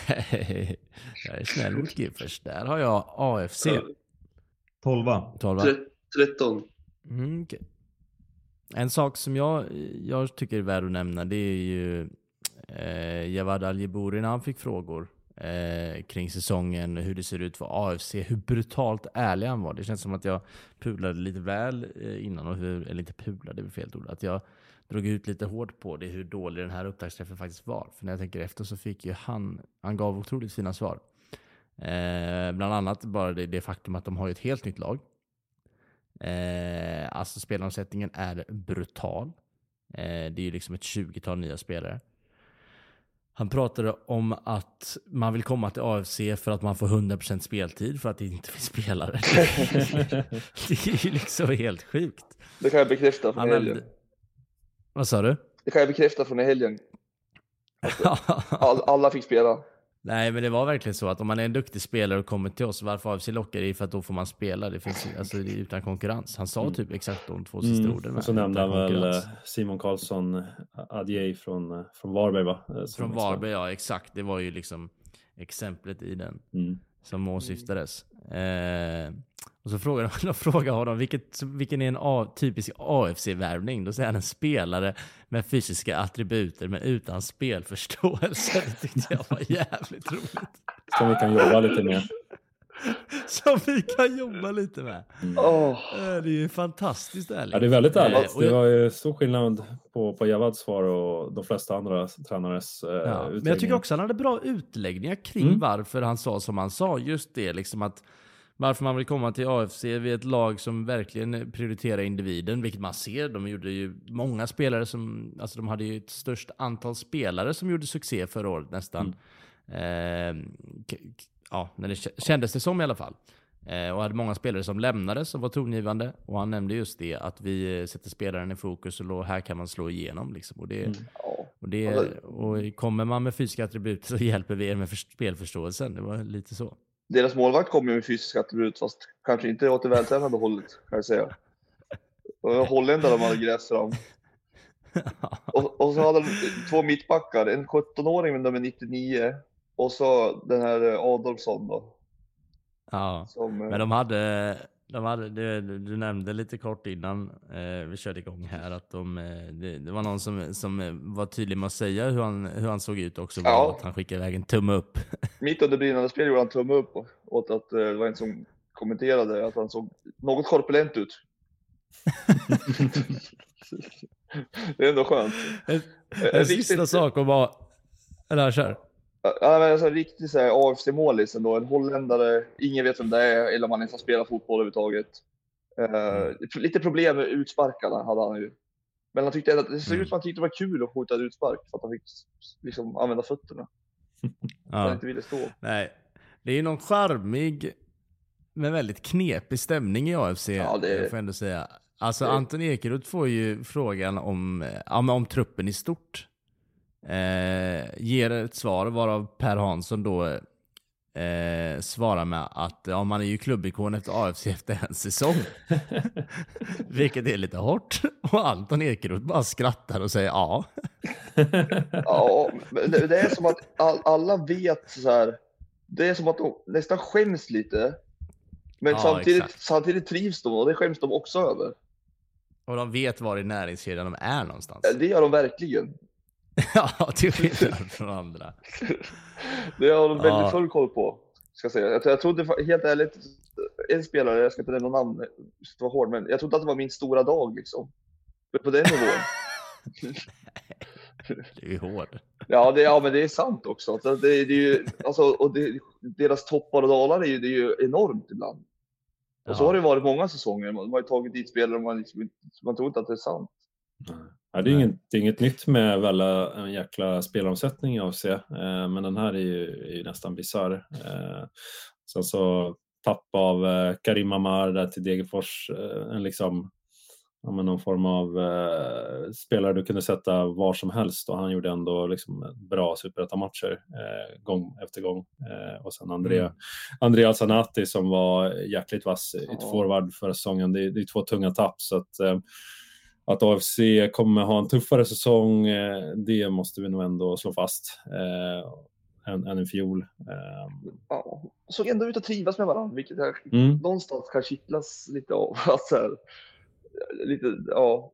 jag är snäll mot Giffers. Där har jag AFC. 12 12 Tre- 13. Mm, okej. En sak som jag, jag tycker är värd att nämna det är ju eh, Javad Al-Jibouri när han fick frågor eh, kring säsongen, hur det ser ut för AFC, hur brutalt ärlig han var. Det känns som att jag pulade lite väl eh, innan, och hur, eller inte pulade, det är fel ord, att jag drog ut lite hårt på det, hur dålig den här upptaktsträffen faktiskt var. För när jag tänker efter så fick ju han, han gav otroligt fina svar. Eh, bland annat bara det, det faktum att de har ett helt nytt lag. Eh, alltså spelaromsättningen är brutal. Eh, det är ju liksom ett 20-tal nya spelare. Han pratade om att man vill komma till AFC för att man får 100% speltid för att det inte finns spelare. det är ju liksom helt sjukt. Det kan jag bekräfta från Han helgen. nämnde... Vad sa du? Det kan jag bekräfta från helgen. All, alla fick spela. Nej, men det var verkligen så att om man är en duktig spelare och kommer till oss, varför AFC lockar är för att då får man spela. Det finns alltså, det är utan konkurrens. Han sa typ exakt de två sista Mm. orden. Och så nämnde han väl eh, Simon Karlsson Adjei från, eh, från Varberg va? Eh, som Från Varberg, ja exakt. Det var ju liksom exemplet i den Mm. som åsyftades. Eh, och så frågade de frågade honom vilket, vilken är en A, typisk AFC-värvning? Då säger han en spelare med fysiska attributer men utan spelförståelse. Det tyckte jag var jävligt roligt. Som vi kan jobba lite med. Som vi kan jobba lite med. Åh, Eh, Det är ju fantastiskt ärligt. Ja, det är väldigt Eh, ärligt. Det var ju stor skillnad på, på Javads svar och de flesta andra tränares eh, Ja, men jag tycker också han hade bra utläggningar kring Mm. varför han sa som han sa. Just det, liksom att varför man vill komma till AFC vid ett lag som verkligen prioriterar individen, vilket man ser. De gjorde ju många spelare som, alltså de hade ju ett störst antal spelare som gjorde succé förra året nästan. Mm. Eh, ja, när det kä- kändes det som i alla fall. Eh, och hade många spelare som lämnade som var tongivande. Och han nämnde just det, att vi eh, sätter spelaren i fokus och då, här kan man slå igenom. Liksom. Och det, Mm. och, det, det- och kommer man med fysiska attribut så hjälper vi er med för- spelförståelsen. Det var lite så. Deras målvakt kom ju med fysiska attribut fast kanske inte åt det vältränade hållet kan jag säga. Holländare de hade grävt fram. Och, och så hade de två mittbackar, en 17-åring med nummer 99 och så den här eh, Adolfsson då. ja. Som, eh, Men de hade, de hade du, du nämnde lite kort innan eh, vi körde igång här att de, eh, det, det var någon som, som eh, var tydlig med att säga hur han, hur han såg ut också. Ja. Att han skickade iväg en tumme upp. Mitt under brinnande spel gjorde han tumme upp åt att eh, det var en som kommenterade att han såg något korpulent ut. det är ändå skönt. En, En en riktigt- sista sak om bara... Eller kör. Ja, men alltså, en riktig så här AFC-målis ändå. En holländare, ingen vet vem det är eller om han ens har spelat fotboll överhuvudtaget. Eh, lite problem med utsparkarna hade han ju. Men han tyckte att det såg Mm. ut som att han tyckte det var kul att skjuta utspark för att han fick liksom använda fötterna. Att han Ja. inte ville stå. Nej, det är ju någon charmig men väldigt knepig stämning i AFC. Ja, det- jag får ändå säga. Alltså det- Anton Ekeroth får ju frågan om, eh, ja, om truppen i stort. Eh, ger ett svar varav Per Hansson då eh, svarar med att ja, man är ju klubbikon efter AFC efter en säsong. Vilket är lite hårt. Och Anton Ekeroth bara skrattar och säger ja. Ja, det, är som att all, alla vet så här. Det är som att de nästan skäms lite. Men Ja, samtidigt, exakt. samtidigt trivs de och det skäms de också över. Och de vet var i näringskedjan de är någonstans. Det gör de verkligen. ja, till skillnad från andra. Det har de Ja. väldigt full koll på. Ska jag, säga. Jag, jag trodde helt ärligt, en spelare, jag ska inte nämna namn, det var hård, men jag trodde att det var min stora dag liksom. På den nivån. Det är ju hård. Ja, det, ja, men det är sant också. Alltså, det, det är ju, alltså, och det, deras toppar och dalar är ju, det är ju enormt ibland. Och så Ja. har det varit många säsonger. Man har ju tagit dit spelare och man, liksom, man tror inte att det är sant. Ja, det, är inget, det är inget nytt med Vella, en jäkla spelomsättning i AFC, eh, men den här är ju, är ju nästan bisarr. Eh, sen så tapp av eh, Karim Amar där till Degerfors, eh, en liksom, ja, men någon form av eh, spelare du kunde sätta var som helst och han gjorde ändå liksom bra superettamatcher eh, gång efter gång. Eh, och sen Andrea, Mm. Andrea Zanatti som var jäkligt vass Ja. forward förra säsongen. Det, är- det är två tunga tapp så att eh, att AFC kommer ha en tuffare säsong, eh, det måste vi nog ändå slå fast. Eh, än, än i fjol. Eh, Ja, såg ändå ut att trivas med varandra, vilket jag mm. någonstans kan kittlas lite av. Alltså, här, lite, ja,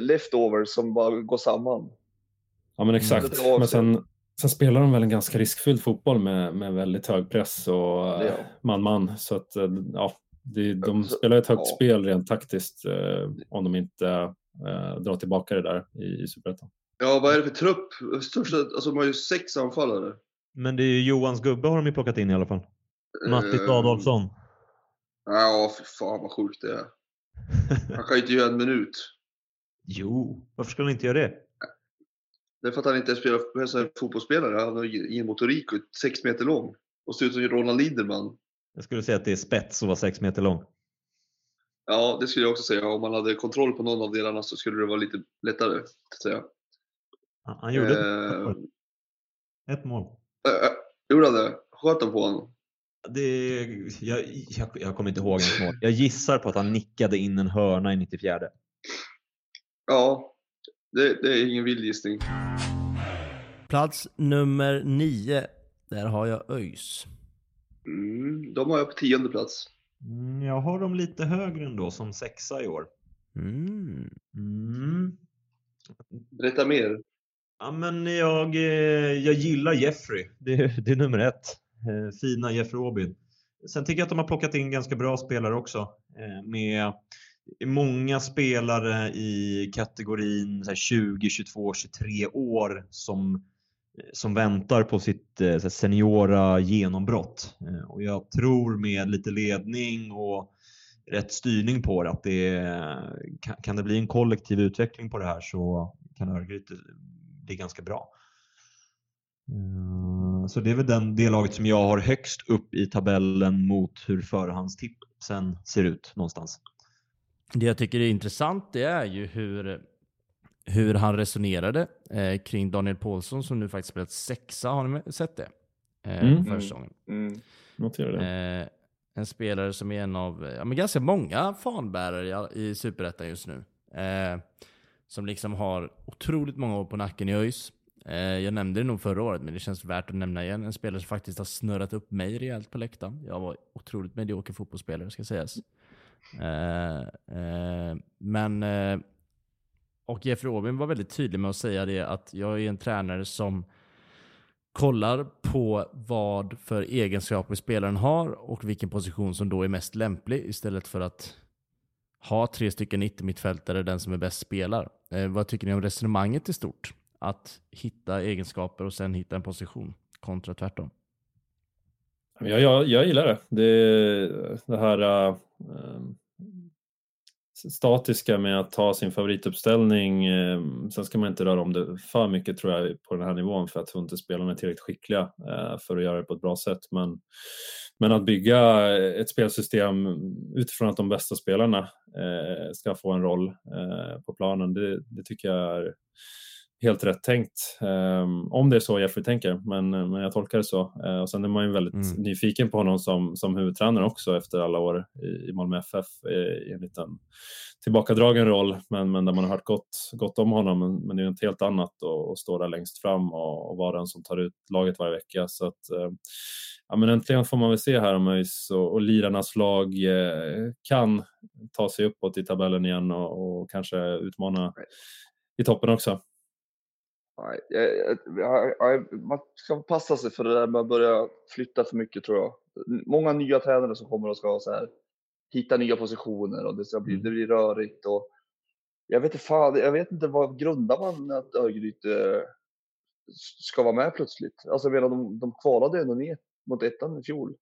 leftovers som bara går samman. Ja men exakt. Men sen, sen spelar de väl en ganska riskfylld fotboll med, med väldigt hög press och Ja. man-man. Så att ja, det, de spelar ett högt ja. spel rent taktiskt om de inte eh, drar tillbaka det där i, i Superettan. Ja, vad är det för trupp? Största, alltså de har ju sex anfallare. Men det är ju Johans gubbe har de ju plockat in i alla fall. Mattis Eh, Adolfsson. Ja, fy fan vad sjukt det är. Han kan ju inte göra en minut. Jo, varför skulle han inte göra det? Det är för att han inte spelar är en fotbollsspelare. Han har ingen motorik och är sex meter lång. Och ser ut som Ronald Linderman. Jag skulle säga att det är spets och var sex meter lång. Ja, det skulle jag också säga. Om man hade kontroll på någon av delarna så skulle det vara lite lättare. Att säga. Han, han gjorde Eh, ett mål. äh, gjorde han det? Sköt han på honom? Det, jag, jag, jag kommer inte ihåg hans mål. Jag gissar på att han nickade in en hörna i 94. Ja, det, det är ingen vild gissning. Plats nummer nio. Där har jag ÖIS. Mm, de har jag på tionde plats. Mm, jag har dem lite högre ändå, som sexa i år. Mm. Mm. Berätta mer. Ja, men jag, eh, jag gillar Jeffrey. Det, det är nummer ett. Eh, Fina Jeffrey Åbyn. Sen tycker jag att de har plockat in ganska bra spelare också. eh, Med många spelare i kategorin så här 20, 22, 23 år som, som väntar på sitt eh, här seniora genombrott. Eh, och jag tror med lite ledning och rätt styrning på det att det eh, kan, kan det bli en kollektiv utveckling på det här så kan Örgryte bli ganska bra. Så det är väl den, det laget som jag har högst upp i tabellen mot hur förhandstipsen ser ut någonstans. Det jag tycker är intressant det är ju hur, hur han resonerade eh, kring Daniel Paulsson som nu faktiskt spelat sexa. Har ni sett det? Eh, Mm. Förra säsongen. Mm. Det. Eh, en spelare som är en av, ja, men ganska många fanbärare i, i Superettan just nu. Eh, som liksom har otroligt många år på nacken i ÖIS. Eh, jag nämnde det nog förra året, men det känns värt att nämna igen. En spelare som faktiskt har snurrat upp mig rejält på läktaren. Jag var otroligt medioker fotbollsspelare, ska sägas. Eh, eh, men... Och Jeffrey Aubin var väldigt tydlig med att säga det att jag är en tränare som kollar på vad för egenskaper spelaren har och vilken position som då är mest lämplig istället för att ha tre stycken yttermittfältare, den som är bäst spelar. Eh, vad tycker ni om resonemanget i stort? Att hitta egenskaper och sen hitta en position kontra tvärtom. Jag, jag, jag gillar det. Det, det här äh, statiska med att ta sin favorituppställning. Eh, sen ska man inte röra om det för mycket tror jag på den här nivån för att jag tror inte spelarna är tillräckligt skickliga eh, för att göra det på ett bra sätt. Men, men att bygga ett spelsystem utifrån att de bästa spelarna eh, ska få en roll på planen, det, det tycker jag är helt rätt tänkt. Um, om det är så Jeffrey tänker, men, men jag tolkar det så. Uh, och sen är man ju väldigt Mm. nyfiken på honom som, som huvudtränare också efter alla år i, i Malmö FF i, i en liten tillbakadragen roll, men, men där man har hört gott, gott om honom. Men, men det är något helt annat att, stå där längst fram och, och vara den som tar ut laget varje vecka. Så att, uh, ja, men äntligen får man väl se här om ÖIS och, och lirarnas lag eh, kan ta sig uppåt i tabellen igen och, och kanske utmana i toppen också. Nej, man ska passa sig för det där med att börja flytta för mycket tror jag. Många nya tränare som kommer och ska så här, hitta nya positioner och det, ska bli, det blir rörigt. Och jag vet inte fan, jag vet inte vad grundar man att Örgryte ska vara med plötsligt? Alltså jag menar, de, de kvalade ändå ner mot ettan i fjol.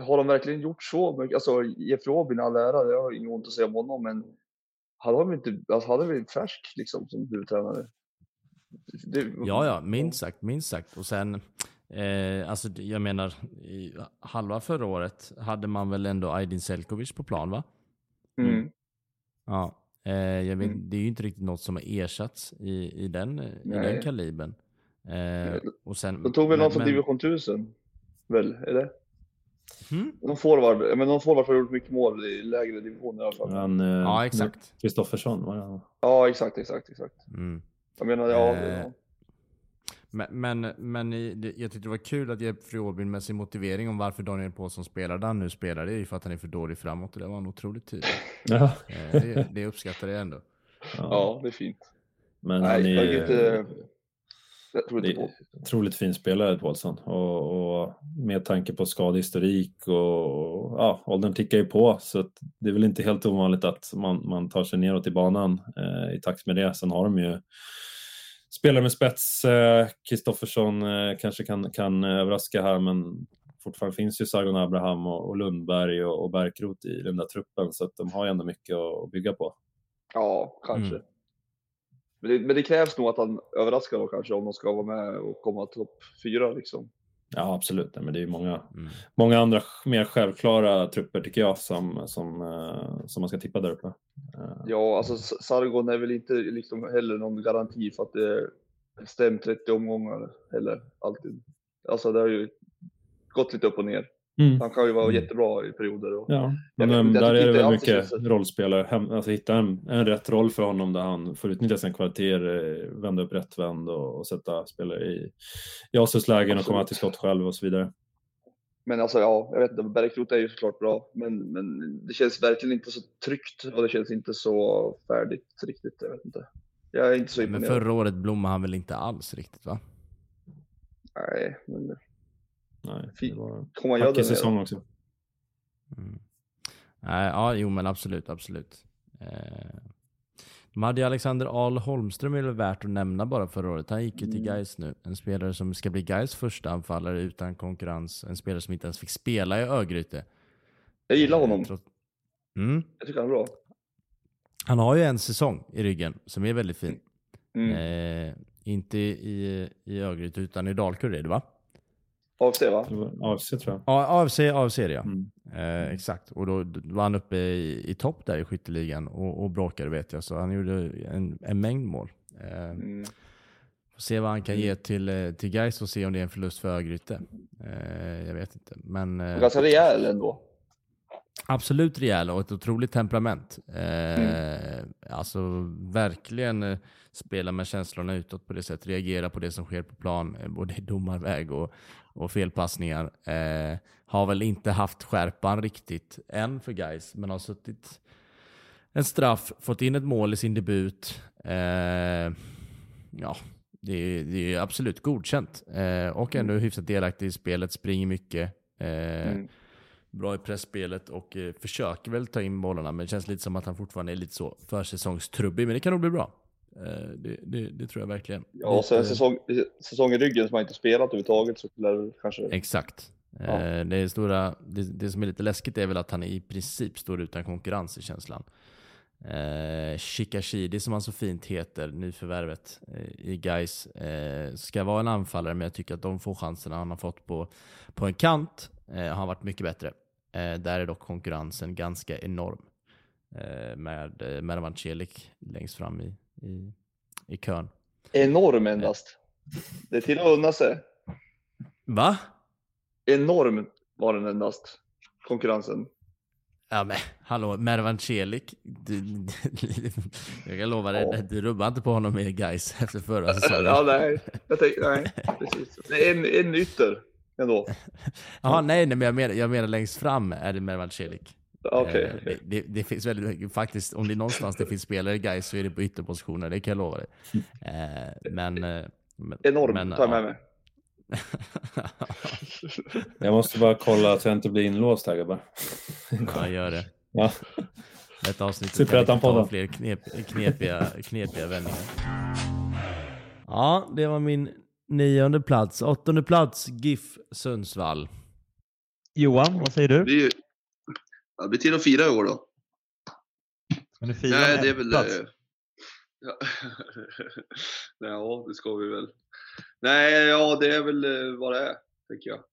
Har de verkligen gjort så mycket? Alltså Jeff Robin all ära, jag har inget ont att säga om honom, men hade de inte, alltså hade vi färsk liksom som huvudtränare? Det, Ja, ja, minst sagt, minst sagt. Och sen, eh, alltså jag menar, i halva förra året hade man väl ändå Aydin Selkovic på plan va? Mm. Ja. Eh, jag vet, Mm. Det är ju inte riktigt något som har ersatts i, i, den, i den kalibern. Eh, och sen, De tog väl men- någon från men- division 1000? Väl, det? Hmm? Någon forward, men någon forward har gjort mycket mål i lägre divisioner i alla fall. Han, eh, Ja, exakt. Kristoffersson var det. Ja, exakt, exakt, exakt. Mm. Jag menar, ja. Eh, ja. Men, men, men i, det, jag tyckte det var kul att Jeff Robin med sin motivering om varför Daniel Paulsson spelar där han nu spelar, det är ju för att han är för dålig framåt och det var han otroligt tydlig. Ja. Eh, det, det uppskattar jag ändå. ja, det är fint. Men Nej, han är jag, ju inte, jag tror det inte är på. otroligt fin spelare, Paulsson. Och, och med tanke på skadehistorik och, och ja, åldern tickar ju på. Så att det är väl inte helt ovanligt att man, man tar sig neråt i banan eh, i takt med det. Sen har de ju spelare med spets. Eh, Kristoffersson eh, kanske kan, kan överraska här, men fortfarande finns ju Sargon Abraham och, och Lundberg och, och Bärkroth i den där truppen. Så att de har ju ändå mycket att, att bygga på. Ja, kanske. Mm. Men, det, men det krävs nog att han överraskar då kanske om de ska vara med och komma topp fyra liksom. Ja, absolut. Men det är ju många, Mm. många andra mer självklara trupper tycker jag som, som, eh, som man ska tippa där uppe. Eh, Ja, alltså Sargon är väl inte liksom heller någon garanti för att det stämt 30 omgångar heller alltid. Alltså det har ju gått lite upp och ner. Mm. Han kan ju vara Mm. jättebra i perioder. Och, Ja, Jag men inte, jag där är tycker det väl mycket känns- rollspelare. Hem, alltså hitta en, en rätt roll för honom där han får utnyttja sin kvaliteter, eh, vända upp rätt vänd och, och sätta spelare i, i avslutslägen och komma till skott själv och så vidare. Men alltså ja, jag vet inte, Bergkrot är ju såklart bra. Men, men det känns verkligen inte så tryggt och det känns inte så färdigt riktigt. Jag vet inte. Jag är inte så Men imponerad. förra året blommade han väl inte alls riktigt va? Nej, men Nej, det var hackig med? säsong också. Mm. Nej, ja, jo men absolut, absolut. Eh, de hade ju Alexander Ahl Holmström är väl värt att nämna bara förra året. Han gick ju till Mm. Gais nu. En spelare som ska bli Gais första anfallare utan konkurrens. En spelare som inte ens fick spela i Örgryte. Jag gillar Eh, honom. trots- Mm. Jag tycker han är bra. Han har ju en säsong i ryggen som är väldigt fin. Mm. Eh, inte i, i Örgryte utan i Dalkurd är det va? AFC va? AFC tror jag. Ja, AFC, AFC ja. Mm. Eh, exakt, och då då var han uppe i, i topp där i skytteligan och, och bråkade vet jag, så han gjorde en, en mängd mål. Eh, Mm. får se vad han kan ge till, eh, till Gais och se om det är en förlust för Örgryte. Eh, jag vet inte, men eh, Ganska rejäl ändå. absolut rejäl och ett otroligt temperament. Eh, Alltså verkligen eh, spela med känslorna utåt på det sättet, reagera på det som sker på plan, eh, både i domarväg och, och felpassningar. Eh, har väl inte haft skärpan riktigt än för guys, men har suttit en straff, fått in ett mål i sin debut. Eh, ja, det är, det är absolut godkänt. Eh, och ändå hyfsat delaktig i spelet, springer mycket. Eh, Mm. Bra i pressspelet och eh, försöker väl ta in bollarna, men det känns lite som att han fortfarande är lite så försäsongstrubbig. Men det kan nog bli bra. Eh, det, det, det tror jag verkligen. Ja, och sen Lite- säsong, säsong i ryggen som han inte spelat överhuvudtaget så lär det kanske... Exakt. Ja. Eh, Det, är stora, det, det som är lite läskigt är väl att han i princip står utan konkurrens i känslan. Eh, Shikashidi som han så fint heter, nyförvärvet eh, i Gais eh, ska vara en anfallare men jag tycker att de få chanserna han har fått på, på en kant eh, har varit mycket bättre. Eh, där är dock konkurrensen ganska enorm. Eh, med eh, Mervan Celik längst fram i, i, i kön. Enorm endast. Det är till att unna sig. Va? Enorm var den endast. Konkurrensen. Ja men hallå, Mervan Celik. Du, jag kan lova dig, Ja. du rubbar inte på honom med guys efter förra säsongen. Ja, nej. Jag tänkte, nej, precis. En, en ytter ändå. Jaha, nej, nej men jag menar, jag menar längst fram är det Mervan Celik. Eh, okej. det, det finns väldigt mycket, faktiskt om det är någonstans det finns spelare i guys så är det på ytterpositioner, det kan jag lova dig. Eh, men, eh, men, Enorm, men, tar jag med ja. mig. Jag måste bara kolla att jag inte blir inlåst här grabbar. ja, gör det. Ja. ett avsnitt där vi kan Superettan-podden. ta fler knep, knepiga, knepiga vändningar. Ja, det var min nionde plats. Åttonde plats, GIF Sundsvall. Johan, vad säger du? Det blir till att fira i år då. Ska ni fira Nej, det är väl... plats? eh, Ja. Nej, ja, det ska vi väl. Nej, ja, det är väl eh, vad det är, tänker jag.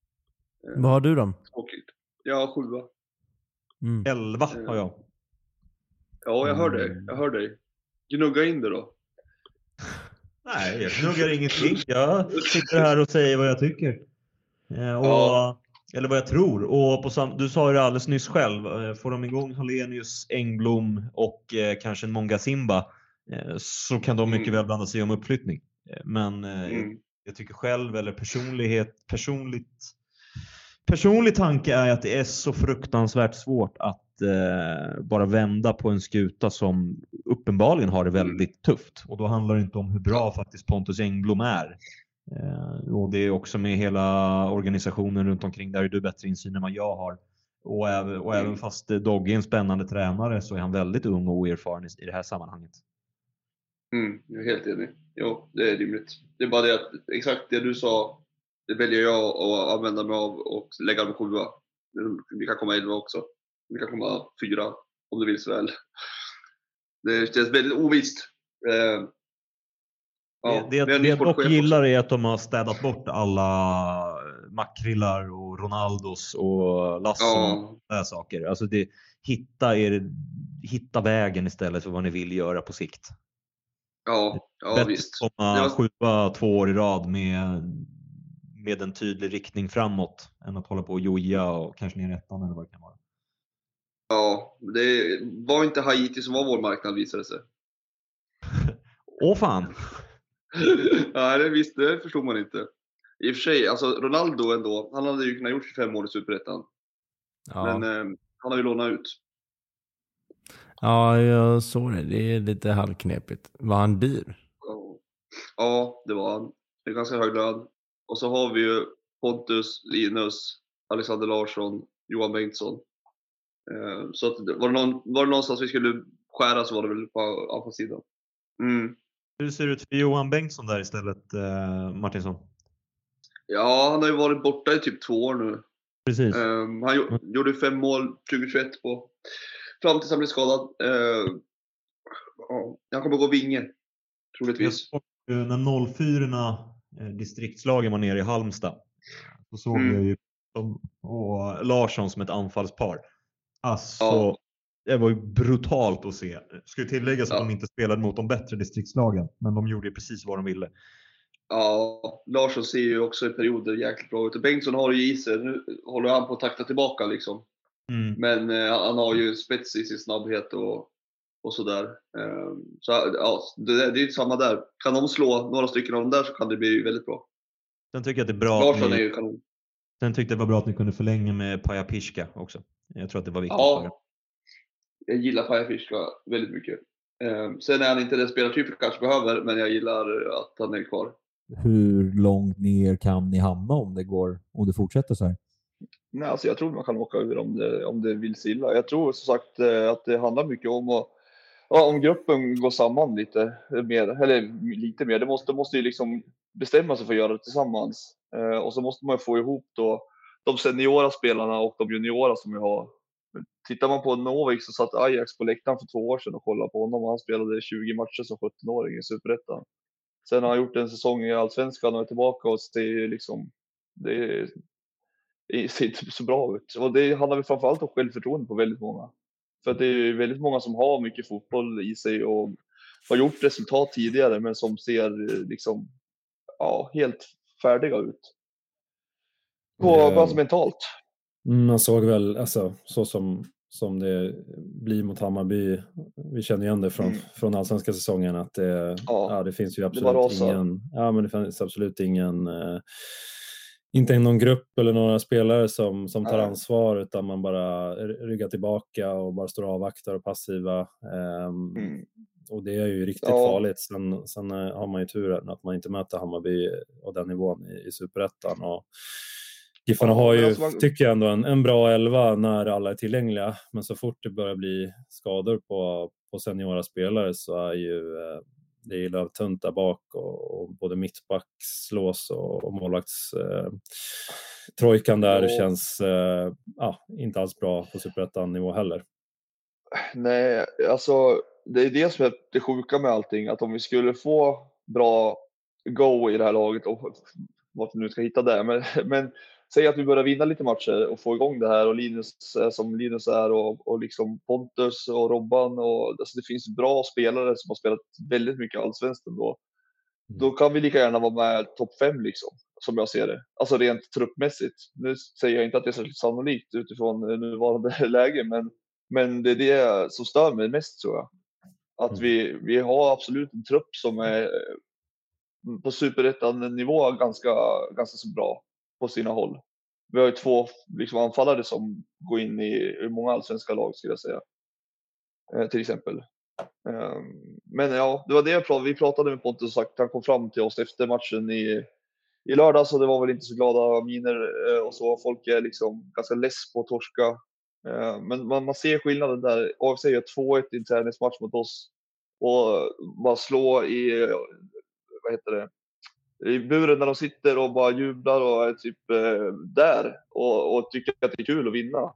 Vad har du då? Tråkigt. Ja, sjua. Mm. Elva har jag. Ja, jag hör Mm. dig. Jag hör dig. Gnugga in det då. Nej, jag gnuggar ingenting. Jag sitter här och säger vad jag tycker. Eh, och, Ja. Eller vad jag tror. Och på sam- du sa ju det alldeles nyss själv. eh, Får de igång Hallenius, Engblom och eh, kanske en Monga Simba eh, så kan de mycket Mm. väl blanda sig om uppflyttning. Eh, Men eh, Mm. jag tycker själv, eller personlighet, personligt, personlig tanke är att det är så fruktansvärt svårt att eh, bara vända på en skuta som uppenbarligen har det väldigt tufft. Och då handlar det inte om hur bra faktiskt Pontus Engblom är. Eh, och det är också med hela organisationen runt omkring, där är du bättre insyn än vad jag har. Och, även, och även fast eh, Dogge är en spännande tränare så är han väldigt ung och oerfaren i, det här sammanhanget. Mm, jag är helt enig. Jo, det är rimligt. Det är bara det att exakt det du sa, det väljer jag att använda mig av och lägga på sjua. Vi kan komma elva också. Vi kan komma fyra om du vill så väl. Det känns väldigt ovisst. Ja, det det, det jag dock gillar är att de har städat bort alla makrillar och Ronaldos och Lassen Ja. och sådana saker. Alltså det, hitta, er, hitta vägen istället för vad ni vill göra på sikt. Ja, ja Bättre visst. att komma var- sjua två år i rad med, med en tydlig riktning framåt än att hålla på och joja och kanske ner i ettan eller vad det kan vara. Ja, det var inte Haiti som var vår marknad visade det sig. Åh fan! Nej, det, visst, det förstod man inte. I och för sig, alltså Ronaldo ändå, han hade ju kunnat gjort 25 mål i Superettan. Ja. Men eh, han har ju lånat ut. ja, jag såg det. Det är lite halvknepigt. Var han dyr? Ja. Ja, det var han. Det är ganska hög lön. Och så har vi ju Pontus, Linus, Alexander Larsson, Johan Bengtsson. Eh, Så att, var, det någon, var det någonstans vi skulle skära så var det väl på anfallssidan. Mm. Hur ser det ut för Johan Bengtsson där istället, eh, Martinsson? Ja, han har ju varit borta i typ två år nu. Precis. Um, han gjo- gjorde fem mål 2021 på, fram tills han blev skadad. Uh, ja, han kommer gå vinge, Jag troligtvis. såg ju när 04 eh, distriktslagen var nere i Halmstad. Så såg Mm. jag ju och Larsson som ett anfallspar. Alltså, Ja. Det var ju brutalt att se. Ju tilläggas att Ja. de inte spelade mot de bättre distriktslagen, men de gjorde ju precis vad de ville. Ja, Larsson ser ju också i perioder jäkligt bra ut. Och Bengtsson har ju i sig. Nu håller han på att takta tillbaka liksom. Mm. Men eh, han har ju spets i sin snabbhet och, och sådär. Um, så ja, det, det är ju samma där. Kan de slå några stycken av dem där så kan det bli väldigt bra. Sen tycker jag att det är bra att Larsson är ni, ju kanon. sen tyckte jag det var bra att ni kunde förlänga med Paja Piska också. Jag tror att det var viktigt. Ja, jag gillar Paja Fischka väldigt mycket. Um, sen är han inte den spelartyp jag kanske behöver, men jag gillar att han är kvar. Hur långt ner kan ni hamna om det går, om det fortsätter så här? Nej, alltså jag tror man kan åka ur om det, om det vill sig illa. Jag tror som sagt eh, att det handlar mycket om att ja, om gruppen går samman lite mer, eller lite mer. Det måste, måste ju liksom bestämma sig för att göra det tillsammans. Eh, och så måste man ju få ihop då de seniora spelarna och de juniora som vi har. Tittar man på Novik så satt Ajax på läktaren för två år sedan och kollade på honom och han spelade 20 matcher som 17-åring i Superettan. Sen har han gjort en säsong i Allsvenskan och är tillbaka och ser ju liksom, det är, det ser inte så bra ut. Och det handlar väl framförallt om självförtroende på väldigt många. För att det är väldigt många som har mycket fotboll i sig och har gjort resultat tidigare men som ser liksom, ja, helt färdiga ut. På, Ja. Alltså mentalt. Mm, Man såg väl, alltså, så som, som det blir mot Hammarby, vi känner igen det från, Mm. från allsvenska säsongen, att det, Ja, ja, det finns ju absolut ingen, ja, men det finns absolut ingen, eh, inte någon grupp eller några spelare som, som tar ansvar utan man bara ryggar tillbaka och bara står och avvaktar och passiva. Ehm, Mm. Och det är ju riktigt Ja. farligt. Sen, sen eh, har man ju turen att man inte möter Hammarby och den nivån i, i superettan. Och Giffarna har ju, alltså man- tycker jag ändå, en, en bra elva när alla är tillgängliga. Men så fort det börjar bli skador på, på seniora spelare så är ju eh, det är lövtunt där bak och, och både mittbackslås och, och målvakts eh, trojkan där Ja. känns eh, ja, inte alls bra på superettan-nivå heller. Nej, alltså det är det som är det sjuka med allting, att om vi skulle få bra go i det här laget och vart vi nu ska hitta det, men, men säg att vi börjar vinna lite matcher och få igång det här och Linus är som Linus är och, och liksom Pontus och Robban och alltså det finns bra spelare som har spelat väldigt mycket allsvenskt ändå. Då kan vi lika gärna vara med topp fem liksom, som jag ser det. Alltså rent truppmässigt. Nu säger jag inte att det är särskilt sannolikt utifrån eh, nuvarande läge, men men det är det som stör mig mest tror jag. Att Mm. vi, vi har absolut en trupp som är eh, på superettan-nivå ganska, ganska så bra på sina håll. Vi har ju två liksom, anfallare som går in i, i många allsvenska lag skulle jag säga. Eh, till exempel. Eh, men ja, det var det jag pratade, vi pratade med Pontus och sagt, han kom fram till oss efter matchen i, i lördags och det var väl inte så glada miner eh, och så. Folk är liksom ganska less på att torska Eh, Men man, man ser skillnaden där. AFC gör 2-1 i en träningsmatch mot oss och bara slå i, vad heter det, i buren när de sitter och bara jublar och är typ eh, där och, och tycker att det är kul att vinna.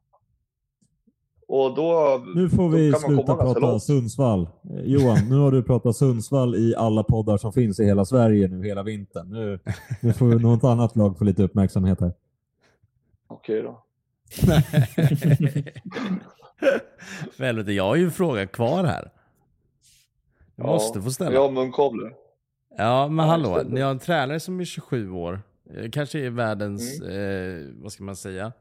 Och då, Nu får då vi sluta prata långt. Sundsvall. Eh, Johan, nu har du pratat Sundsvall i alla poddar som finns i hela Sverige nu hela vintern. Nu, nu får något annat lag få lite uppmärksamhet här. Okej då. Helvete, jag har ju en fråga kvar här. Jag måste få ställa. Ja, munkavle. Ja, men Ja, hallå. Ni har en tränare som är 27 år. Eh, Kanske är världens, Mm. eh, vad ska man säga,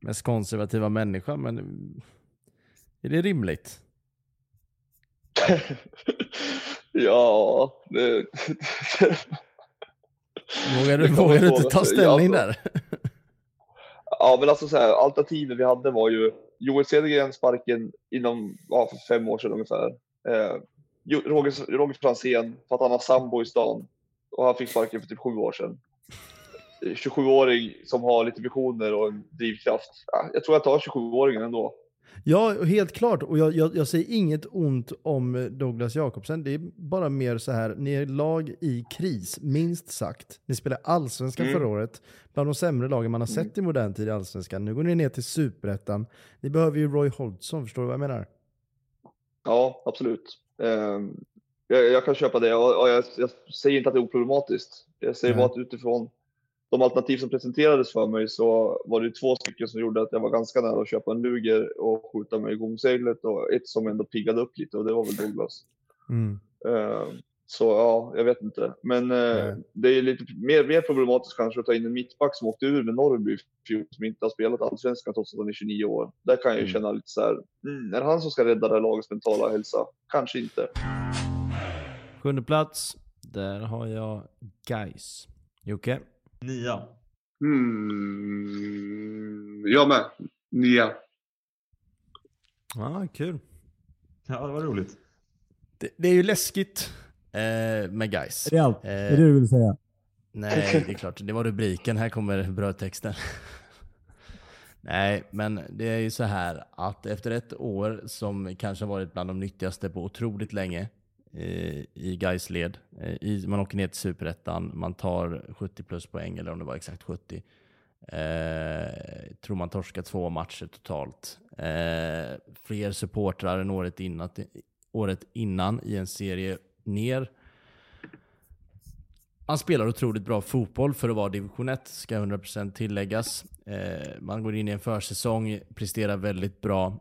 mest konservativa människa, men mm, är det rimligt? ja, det... Vågar du, vågar du inte ta ställning Ja, där? Ja, men alltså så här, alternativet vi hade var ju Joel Cedergren sparken inom, ja, för fem år sedan ungefär. Eh, Roger, Roger Franzén för att han har sambo i stan och han fick sparken för typ sju år sedan. Eh, 27-åring som har lite visioner och en drivkraft. Ja, jag tror jag tar 27-åringen ändå. Ja, helt klart. Och jag, jag, jag säger inget ont om Douglas Jakobsen. Det är bara mer så här, ni är lag i kris, minst sagt. Ni spelade allsvenskan Mm. förra året, bland de sämre lagen man har sett i modern tid i allsvenskan. Nu går ni ner till superettan. Ni behöver ju Roy Hodgson, förstår du vad jag menar? Ja, absolut. Eh, jag, jag kan köpa det och, och jag, jag säger inte att det är oproblematiskt. Jag säger Nej. bara att utifrån de alternativ som presenterades för mig så var det två stycken som gjorde att jag var ganska nära att köpa en Luger och skjuta mig i gomseglet och ett som ändå piggade upp lite och det var väl Douglas. Mm. Eh, så ja, jag vet inte. Men eh, det är lite mer, mer problematiskt kanske att ta in en mittback som åkte ur med Norrby som inte har spelat allsvenskan trots att han är 29 år. Där kan jag ju Mm. känna lite så här, mm, är det han som ska rädda det här lagets mentala hälsa? Kanske inte. Sjunde plats, där har jag Guys. Jocke? Nia. Hmm, jag med. Nia. Ja, kul. Ja, det var roligt. Det, det är ju läskigt eh, med Guys. Är det allt? Eh, Är det det du vill säga? Nej, det är klart. Det var rubriken. Här kommer brödtexten. Nej, men det är ju så här att efter ett år som kanske varit bland de nyttigaste på otroligt länge eh, i Gais led. Eh, i, man åker ner till superettan, man tar 70 plus poäng, eller om det var exakt 70. Eh, tror man torskar två matcher totalt. Eh, fler supportrar än året innan, året innan i en serie ner. Han spelar otroligt bra fotboll för att vara division 1, ska 100% tilläggas. Eh, man går in i en försäsong, presterar väldigt bra.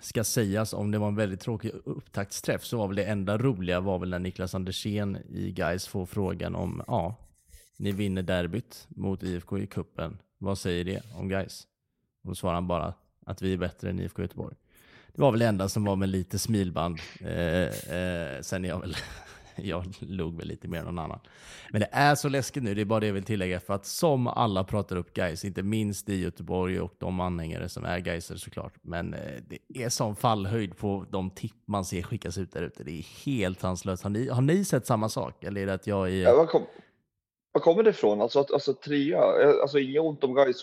Ska sägas, om det var en väldigt tråkig upptaktsträff så var väl det enda roliga var väl när Niklas Andersén i Guys får frågan om, ja, ni vinner derbyt mot IFK i kuppen. Vad säger det om Guys? Och då svarar han bara att vi är bättre än IFK Göteborg. Det var väl det enda som var med lite smilband. Eh, eh, sen är jag väl jag log väl lite mer än någon annan. Men det är så läskigt nu, det är bara det jag vill tillägga. För att som alla pratar upp guys, inte minst i Göteborg och de anhängare som är Gaiser såklart. Men eh, det är sån fallhöjd på de tipp man ser skickas ut där ute. Det är helt sanslöst. Har ni, har ni sett samma sak? Eller är det att jag är... Ja, kom, var kommer det ifrån? Alltså, alltså trea, eh, alltså inget ont om Gais.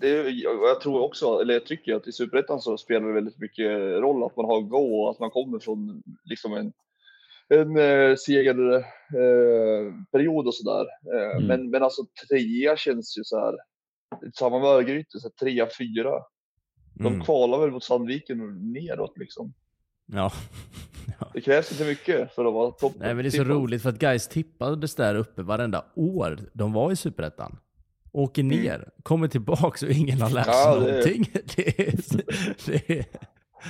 Det, jag tror också, eller jag tycker att i Superettan så spelar det väldigt mycket roll att man har go och att man kommer från liksom en, en eh, segerperiod eh, och sådär. Eh, Mm. men, men alltså trea känns ju så här, samma med Örgryte, trea, fyra. De Mm. kvalar väl mot Sandviken och neråt liksom. Ja. ja. Det krävs inte mycket för att vara topp. Nej men det är så tippad. roligt för att guys tippades där uppe varenda år de var i Superettan. Åker ner, kommer tillbaks och ingen har lärt sig Mm. Ja, det- någonting. Det är, det är,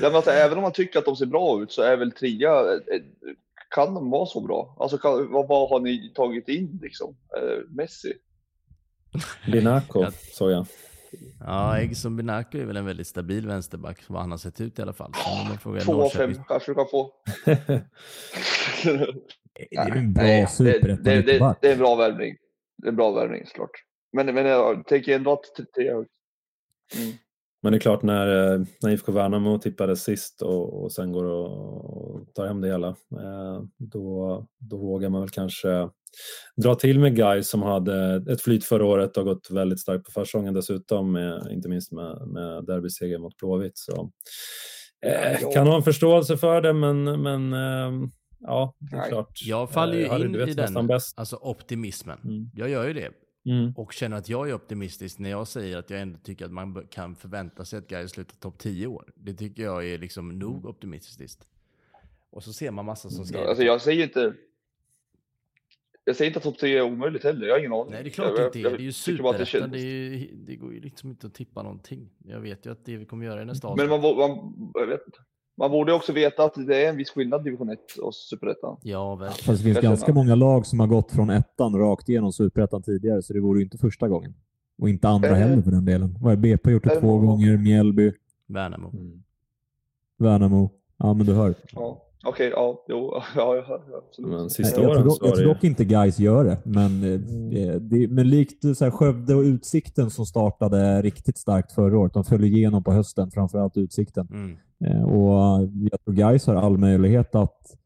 Ja, men alltså, även om man tycker att de ser bra ut så är väl trea, eh, eh, kan de vara så bra? Alltså kan, vad, vad har ni tagit in liksom? Eh, Messi? Linaco Ja. såg jag. Ja, Egson Binaco är väl en väldigt stabil vänsterback vad han har sett ut i alla fall. Två av fem kanske du kan få. Det är en bra Nej, det, det, det, superettan-mittback. det är en bra värvning. Det är en bra värvning såklart. Men, men jag tänker ändå att t- trea. Mm. Men det är klart när, eh, när IFK Värnamo tippade sist och, och sen går och, och tar hem det hela, eh, då, då vågar man väl kanske dra till med guys som hade ett flyt förra året och gått väldigt starkt på försäsongen dessutom, med, inte minst med, med derbyseger mot Blåvitt. Så, eh, kan ha en förståelse för det, men, men eh, ja, det är klart. Jag faller ju Eh, in i den, Bäst. alltså optimismen. Mm. Jag gör ju det. Mm. Och känner att jag är optimistisk när jag säger att jag ändå tycker att man kan förvänta sig att Gais slutar topp 10 år. Det tycker jag är liksom nog optimistiskt. Och så ser man massa som skriver. Alltså jag säger inte. Jag säger inte att topp tre är omöjligt heller. Jag har ingen aning. Nej det är klart jag, det inte är. Det är ju tycker bara att det superettan. känns- Det, är ju- det går ju liksom inte att tippa någonting. Jag vet ju att det vi kommer göra i nästa Men avsnitt. man, bo- man, jag vet inte. Man borde också veta att det är en viss skillnad division 1 och superettan. Ja, verkligen. Fast det finns ganska många lag som har gått från ettan rakt igenom superettan tidigare, så det vore ju inte första gången. Och inte andra Eh. heller för den delen. Vad är BP gjort det Eh. två gånger, Mjällby, Värnamo. Mm. Värnamo. Ja, men du hör. Ja, okej, ja, jo, ja, absolut. Men Nej, sista jag, åren tror, jag var det tror dock inte guys gör det, men, det, det, men likt så här, Skövde och Utsikten som startade riktigt starkt förra året. De föll igenom på hösten, framförallt Utsikten. Mm. Eh, Och jag tror guys har all möjlighet att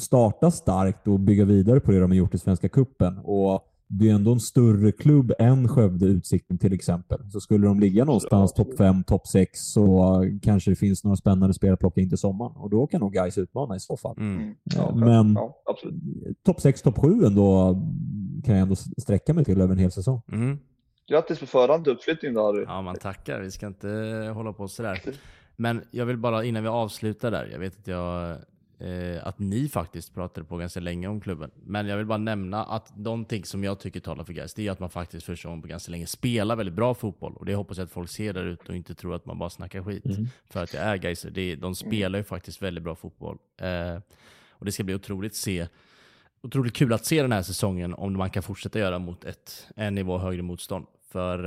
starta starkt och bygga vidare på det de har gjort i Svenska Kuppen. Och det är ändå en större klubb än Skövde Utsikten till exempel. Så skulle de ligga någonstans topp 5, topp 6 så kanske det finns några spännande spelare att plocka in till sommaren. Och då kan nog guys utmana i så fall. Mm. Mm. Ja, Men ja, topp 6, topp 7 ändå kan jag ändå sträcka mig till över en hel säsong. Mm. Grattis på förhand till uppflyttningen då Harry. Ja, man tackar. Vi ska inte hålla på sådär. Men jag vill bara innan vi avslutar där. Jag vet att jag eh, att ni faktiskt pratade på ganska länge om klubben. Men jag vill bara nämna att någonting som jag tycker talar för Gais, det är att man faktiskt första gången på ganska länge spelar väldigt bra fotboll. Och det hoppas jag att folk ser där ute och inte tror att man bara snackar skit. Mm. För att jag är. Det- De spelar ju faktiskt väldigt bra fotboll. Eh, och det ska bli otroligt se otroligt kul att se den här säsongen om man kan fortsätta göra mot ett en nivå högre motstånd. För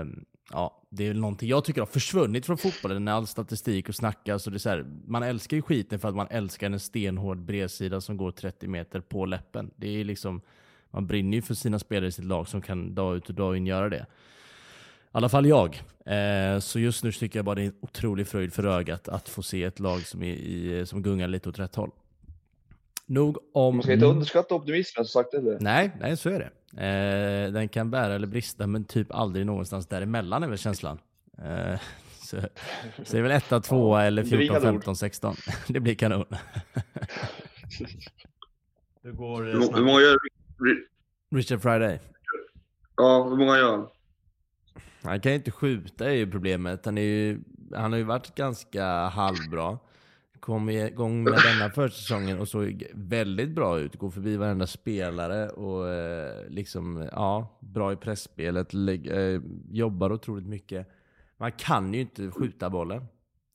eh, ja, det är väl någonting jag tycker har försvunnit från fotbollen när all statistik och snackas. Och det är så här, man älskar ju skiten för att man älskar en stenhård bredsida som går 30 meter på läppen. Det är liksom, man brinner ju för sina spelare i sitt lag som kan dag ut och dag in göra det. I alla fall jag. Eh, så just nu tycker jag bara det är en otrolig fröjd för ögat att få se ett lag som, är i, som gungar lite åt rätt håll. Nog om... Man ska inte underskatta optimismen som sagt heller. Nej, nej så är det. Eh, den kan bära eller brista men typ aldrig någonstans däremellan är väl känslan. Eh, så, så det är väl etta, tvåa eller det blir 14, kanon. 15, 16. det blir kanon. Det går Hur eh, må- hur många gör Richard Friday. Ja, hur många gör han? Han kan ju inte skjuta är ju problemet. Han, är ju, han har ju varit ganska halvbra. Kom igång med denna försäsongen och såg väldigt bra ut. Går förbi varenda spelare och eh, liksom, ja, bra i pressspelet. Eh, jobbar otroligt mycket. Man kan ju inte skjuta bollen.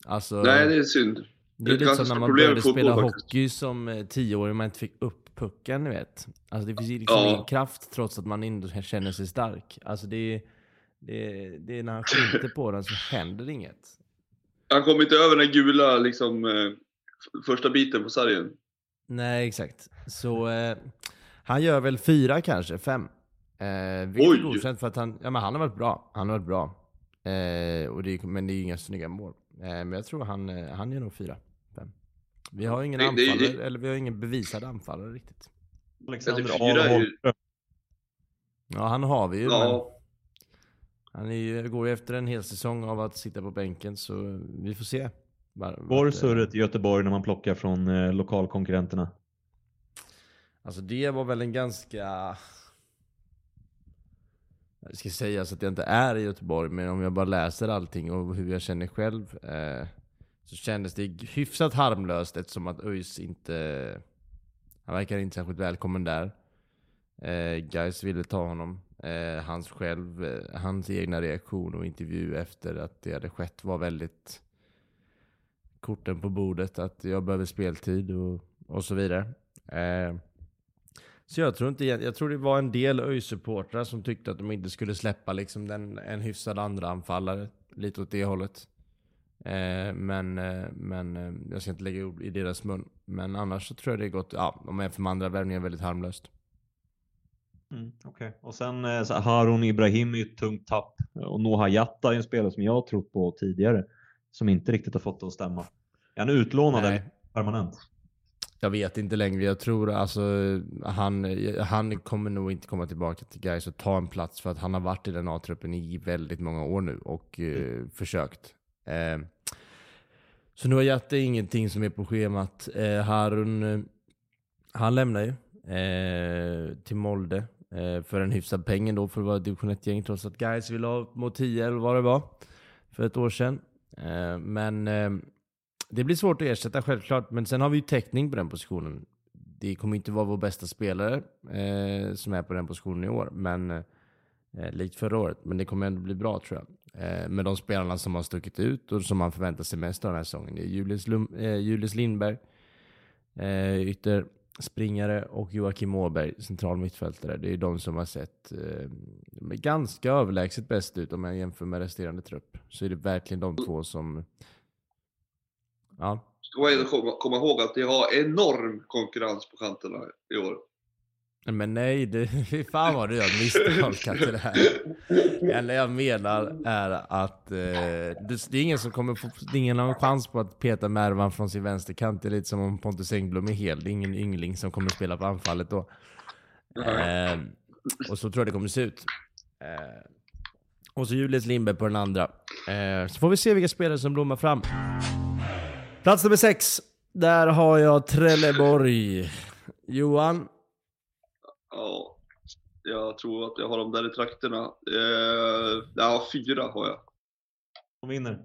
Alltså, Nej, det är synd. det är lite som när man började spela faktiskt. hockey som eh, tioåring och man inte fick upp pucken, ni vet. Alltså det finns ju liksom Ja. ingen kraft trots att man ändå känner sig stark. Alltså det är, det är, det är när han skjuter på den så händer inget. Han kom inte över den gula liksom, eh, första biten på sargen. Nej, exakt. Så eh, han gör väl fyra kanske, fem. Eh, vilket Oj! godkänt för att han, ja men han har varit bra. Han har varit bra. Eh, och det, är- men det är ju inga snygga mål. Eh, men jag tror han, eh, han gör nog fyra, fem. Vi har ingen Det- det- anfallare, eller vi har ingen bevisad anfallare riktigt. Alexander ju- Arnholm. Ja, han har vi ju. Men Ja, han är ju, går ju efter en hel säsong av att sitta på bänken, så vi får se. Var- eh, surret i Göteborg när man plockar från eh, lokalkonkurrenterna? Alltså det var väl en ganska... Jag ska säga så att jag inte är i Göteborg, men om jag bara läser allting och hur jag känner själv eh, så kändes det hyfsat harmlöst eftersom att ÖIS inte... Han verkar inte särskilt välkommen där. Eh, Guys ville ta honom. Eh, hans själv, eh, hans egna reaktion och intervju efter att det hade skett var väldigt korten på bordet. Att jag behöver speltid och, och så vidare. Eh, så jag tror inte, jag tror det var en del ÖIS-supportrar som tyckte att de inte skulle släppa liksom den, en hyfsad andra anfallare Lite åt det hållet. Eh, men eh, men eh, jag ska inte lägga ord i deras mun. Men annars så tror jag det är gott, ja, de är för andra värvningar väldigt harmlöst. Mm, Okej. Och sen eh, så Harun Ibrahim är ett tungt tapp. Och Noah Jatta är en spelare som jag har trott på tidigare. Som inte riktigt har fått det att stämma. Är han utlånad Nej. eller permanent? Jag vet inte längre. Jag tror alltså han, han kommer nog inte komma tillbaka till Gais och ta en plats för att han har varit i den A-truppen i väldigt många år nu och eh, försökt. Eh, så nu har Jatte ingenting som är på schemat. Eh, Harun, eh, han lämnar ju eh, till Molde eh, Eh, för en hyfsad peng då för att vara division 1-gäng trots att Gais ville ha mot 10 eller vad det var för ett år sedan. Eh, men eh, det blir svårt att ersätta självklart, men sen har vi ju täckning på den positionen. Det kommer inte vara vår bästa spelare eh, som är på den positionen i år, men eh, eh, likt förra året. Men det kommer ändå bli bra tror jag. Eh, med de spelarna som har stuckit ut och som man förväntar sig mest av den här säsongen. Det är Julius, Lum- eh, Julius Lindberg, eh, ytter springare och Joakim Åberg, central mittfältare. Det är de som har sett eh, ganska överlägset bäst ut om jag jämför med resterande trupp. Så är det verkligen de två som Ja, ska man komma, komma ihåg att de har enorm konkurrens på kanterna i år. Men nej, det, fy fan vad du har misstolkat det här. Det enda jag menar är att eh, det, det är ingen som kommer få, det är ingen har en chans på att peta Mervan från sin vänsterkant. Det är lite som om Pontus Engblom är hel. Det är ingen yngling som kommer spela på anfallet då. Eh, och så tror jag det kommer se ut. Eh, och så Julius Lindberg på den andra. Eh, så får vi se vilka spelare som blommar fram. Plats nummer sex. Där har jag Trelleborg. Johan, Ja, jag tror att jag har dem där i trakterna. Eh, ja, fyra har jag. De vinner.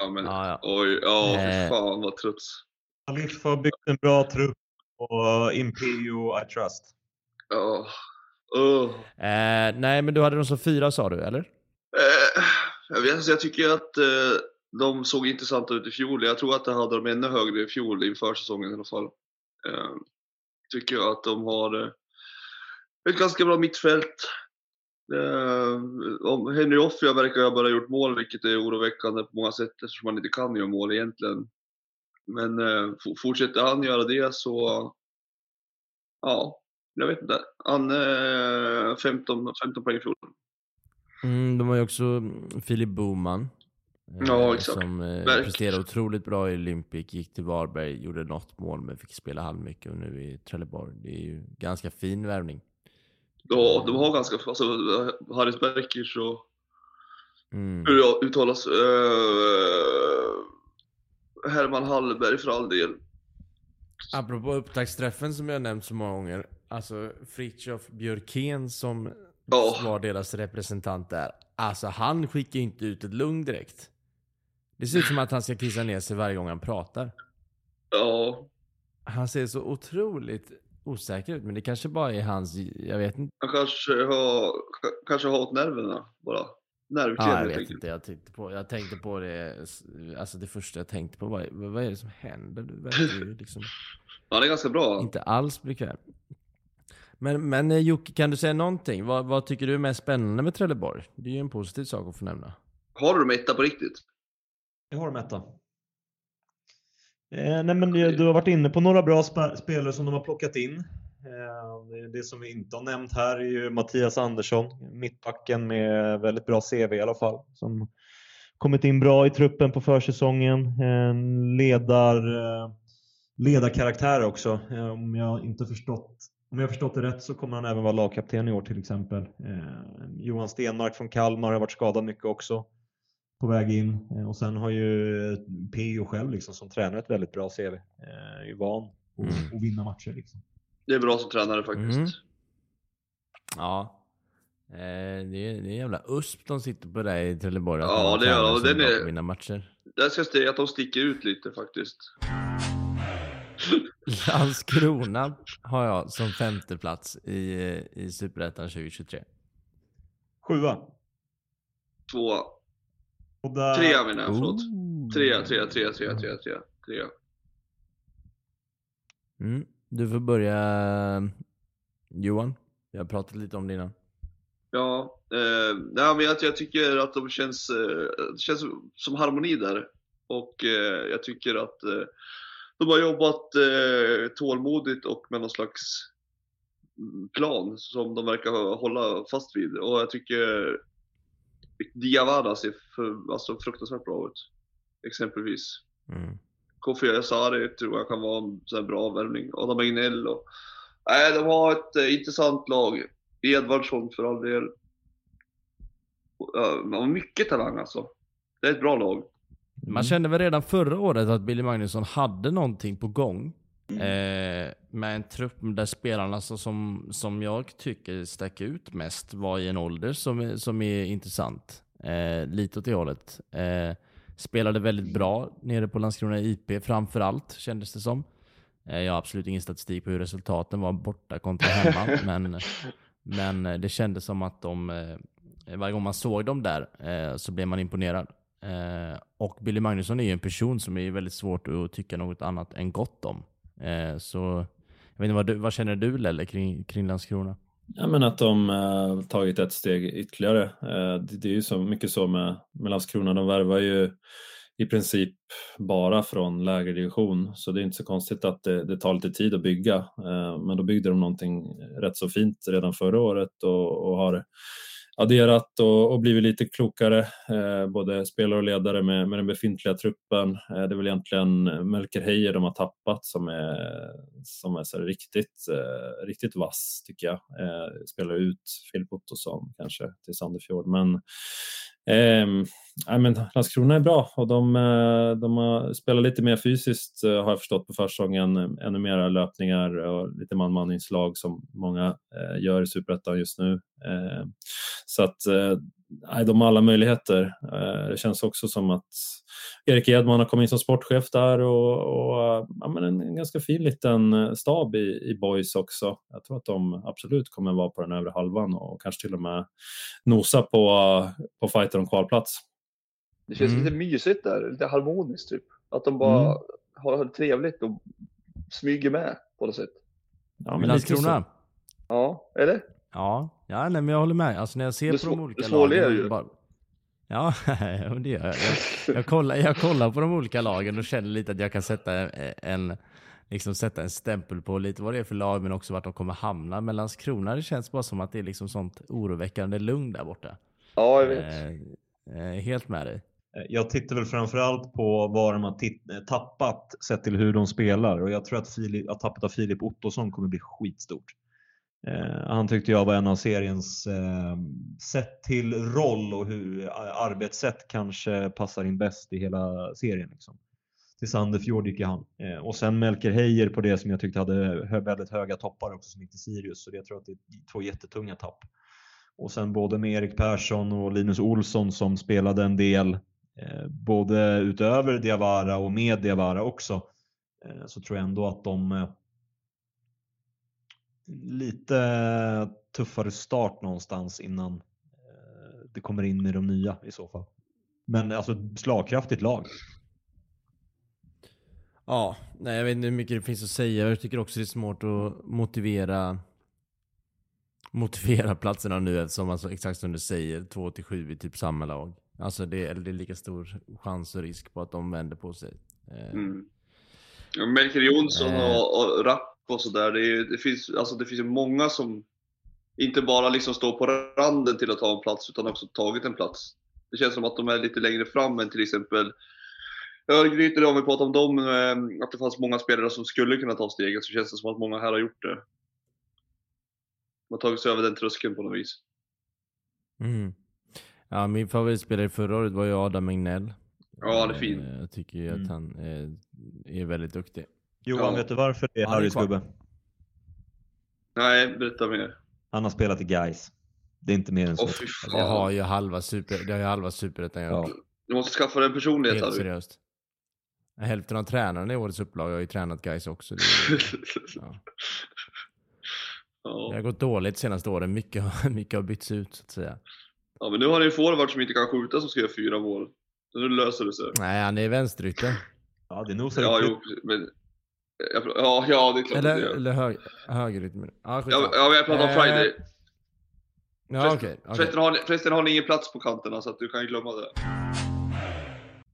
Ja, men Ja, ja. oj, ja, Eh. fy fan vad trött. Alif har byggt en bra trupp och Imperio I Trust. Ja. Uh. Eh, nej, men du hade dem som fyra sa du, eller? Eh, jag, vet, inte, jag tycker att eh, de såg intressanta ut i fjol. Jag tror att jag hade dem ännu högre i fjol inför säsongen i alla fall. Tycker jag att de har eh, ett ganska bra mittfält. Eh, Henry Offia verkar ha bara gjort mål, vilket är oroväckande på många sätt eftersom han inte kan göra mål egentligen. Men eh, fortsätter han göra det så, ja, jag vet inte. Han eh, 15, 15 poäng i fjol. Mm, de har ju också Filip Boman eh, Ja, exakt. Som eh, Verk. presterade otroligt bra i Olympic, gick till Varberg, gjorde något mål men fick spela halvmycket och nu i Trelleborg. Det är ju ganska fin värvning. Ja, de har ganska, alltså Haris Berkic och Mm. hur det uttalas, eh, Herman Hallberg för all del. Apropå upptaktsträffen som jag nämnt så många gånger. Alltså Fritiof Björkén som Ja. var deras representant där. Alltså han skickar inte ut ett lugn direkt. Det ser ut som att han ska kissa ner sig varje gång han pratar. Ja, Han ser så otroligt osäker ut, men det kanske bara är hans, jag vet inte. han kanske har, ka- kanske har åt nerverna bara. Nervklen Ja, jag vet inte, jag tänkte på, jag tänkte på det, alltså det första jag tänkte på var, vad är det som händer? Du verkar liksom Han är ganska bra. inte alls bekväm. Men, men eh, Jocke, kan du säga någonting? Vad, vad tycker du är mest spännande med Trelleborg? Det är ju en positiv sak att få nämna. Har du dem etta på riktigt? Jag har dem etta. Eh, nej men du har varit inne på några bra spe- spelare som de har plockat in. Eh, det, som vi inte har nämnt här är ju Mattias Andersson, mittbacken med väldigt bra CV i alla fall. Som kommit in bra i truppen på försäsongen. En ledar, eh, ledarkaraktär också. Eh, om jag inte förstått om jag har förstått det rätt så kommer han även vara lagkapten i år till exempel. Eh, Johan Stenmark från Kalmar har varit skadad mycket också på väg in. Eh, och sen har ju P.O. själv liksom, som tränare ett väldigt bra CV. Eh, är van att Mm. att vinna matcher. Liksom. Det är bra som tränare faktiskt. Mm. Ja. Eh, det, är, det är en jävla USP de sitter på där i Trelleborg. att Ja, det gör de. Den är vinna matcher. Där ska jag säga att de sticker ut lite faktiskt. Landskrona har jag som femte plats i, i Superettan 2023. Sjua. Två, Och där, trea menar jag, förlåt. Trea, trea, trea, trea, trea, trea, trea. Mm. Du får börja Johan. Jag har pratat lite om dina. Ja, eh, nej, men jag, jag tycker att de känns, eh, det känns som harmoni där. Och eh, jag tycker att eh, de har jobbat eh, tålmodigt och med någon slags plan som de verkar hålla fast vid. Och jag tycker Diawara ser för, alltså, fruktansvärt bra ut. Exempelvis. Mm. Kofi Asari tror jag kan vara en sån här bra värvning. Adam Egnell och... Nej, de har ett eh, intressant lag. Edvardsson för all del. Uh, mycket talang alltså. Det är ett bra lag. Man kände väl redan förra året att Billy Magnusson hade någonting på gång. Eh, med en trupp där spelarna så som, som jag tycker stack ut mest var i en ålder som, som är intressant. Eh, lite åt det hållet. Eh, spelade väldigt bra nere på Landskrona IP framför allt kändes det som. Eh, jag har absolut ingen statistik på hur resultaten var borta kontra hemma. men, men eh, det kändes som att de, eh, varje gång man såg dem där eh, så blev man imponerad. Och Billy Magnusson är ju en person som är väldigt svårt att tycka något annat än gott om. Eh, så jag vet inte, vad, du, vad känner du Lelle kring, kring Landskrona? Ja, men att de äh, tagit ett steg ytterligare. Äh, det, det är ju så mycket så med, med Landskrona. De värvar ju i princip bara från lägre division så det är inte så konstigt att det, det tar lite tid att bygga. Äh, men då byggde de någonting rätt så fint redan förra året och, och har adderat och, och blivit lite klokare, eh, både spelare och ledare med, med den befintliga truppen. Eh, det är väl egentligen Melker Heijer de har tappat som är, som är så här riktigt, eh, riktigt vass tycker jag. Eh, spelar ut Filip Ottosson kanske till Sandefjord. Men, Eh, men Landskrona är bra och de, eh, de har spelat lite mer fysiskt eh, har jag förstått på försäsongen. Ännu mera löpningar och lite man-man-inslag som många eh, gör i Superettan just nu. Eh, så att eh, de har alla möjligheter. Eh, det känns också som att Erik Edman har kommit in som sportchef där och, och ja, men en, en ganska fin liten eh, stab i, i Boys också. Jag tror att de absolut kommer vara på den övre halvan och kanske till och med nosa på, på fighten om kvalplats. Det känns Mm. lite mysigt där, lite harmoniskt typ. Att de bara Mm. har, det trevligt och smyger med på något sätt. Ja, men Landskrona? Ja, eller? Ja, ja nej, men jag håller med. Alltså när jag ser Det på de olika svårliga lagen. är ju. Bara... Ja, men det gör jag. Jag, jag, kollar, jag kollar på de olika lagen och känner lite att jag kan sätta en, en, liksom sätta en stämpel på lite vad det är för lag men också vart de kommer hamna. Men Landskrona det känns bara som att det är liksom sånt oroväckande lugn där borta. Ja, jag vet. Eh, eh, helt med dig. Jag tittar väl framförallt på vad de har tappat sett till hur de spelar och jag tror att, Filip, att tappet av Filip Ottosson kommer bli skitstort. Eh, han tyckte jag var en av seriens eh, sett till roll och hur eh, arbetssätt kanske passar in bäst i hela serien. Liksom. Till Sandefjord gick ju han. Eh, och sen Melker Heijer på det som jag tyckte hade hö- väldigt höga toppar också som gick till Sirius. Så det, jag tror att det är två jättetunga tapp. Och sen både med Erik Persson och Linus Olsson som spelade en del eh, både utöver Diawara och med Diawara också. Eh, så tror jag ändå att de eh, lite tuffare start någonstans innan eh, det kommer in med de nya i så fall. Men alltså slagkraftigt lag. Ja, nej, jag vet inte hur mycket det finns att säga. Jag tycker också det är svårt att motivera motivera platserna nu eftersom alltså, exakt som du säger, 2 till 7 i typ samma lag. Alltså det, eller det är lika stor chans och risk på att de vänder på sig. Eh, Mm. Melker Jonsson Eh. och, och Rapp och sådär, det, det, finns, alltså, det finns ju många som inte bara liksom står på randen till att ta en plats utan också tagit en plats. Det känns som att de är lite längre fram än till exempel Örgryte, om vi pratar om dem, eh, att det fanns många spelare som skulle kunna ta steget så känns det som att många här har gjort det. har tagit sig över den tröskeln på något vis. Mm. Ja, min favoritspelare förra året var ju Adam Magnell. Ja, han är fin. Eh, Jag tycker ju Mm. att han är, är väldigt duktig. Johan, Ja. vet du varför det är Harrys gubbe? Nej, berätta mer. Han har spelat i Gais. Det är inte mer än så. Åh fy Det har ju halva super, det har ju halva superettan gjort. Ja. Du måste skaffa dig en personlighet Helt seriöst. Hälften av tränarna i årets upplag har ju tränat guys också. Det ja. Det har gått dåligt de senaste åren. Mycket, har- mycket har bytts ut så att säga. ja, men nu har ni en forward som inte kan skjuta som ska göra fyra mål. Så nu löser det sig. Nej, han är vänsterytter. Ja, det nosar Ja, upp jo, men... Jag, ja, ja, det är klart att det Eller, gör. eller hög, högerytter. Ja, Ja, ja, jag pratar om Eh, Friday. Ja, okej. Förresten, har ni, förresten har ni ingen plats på kanterna så att du kan glömma det.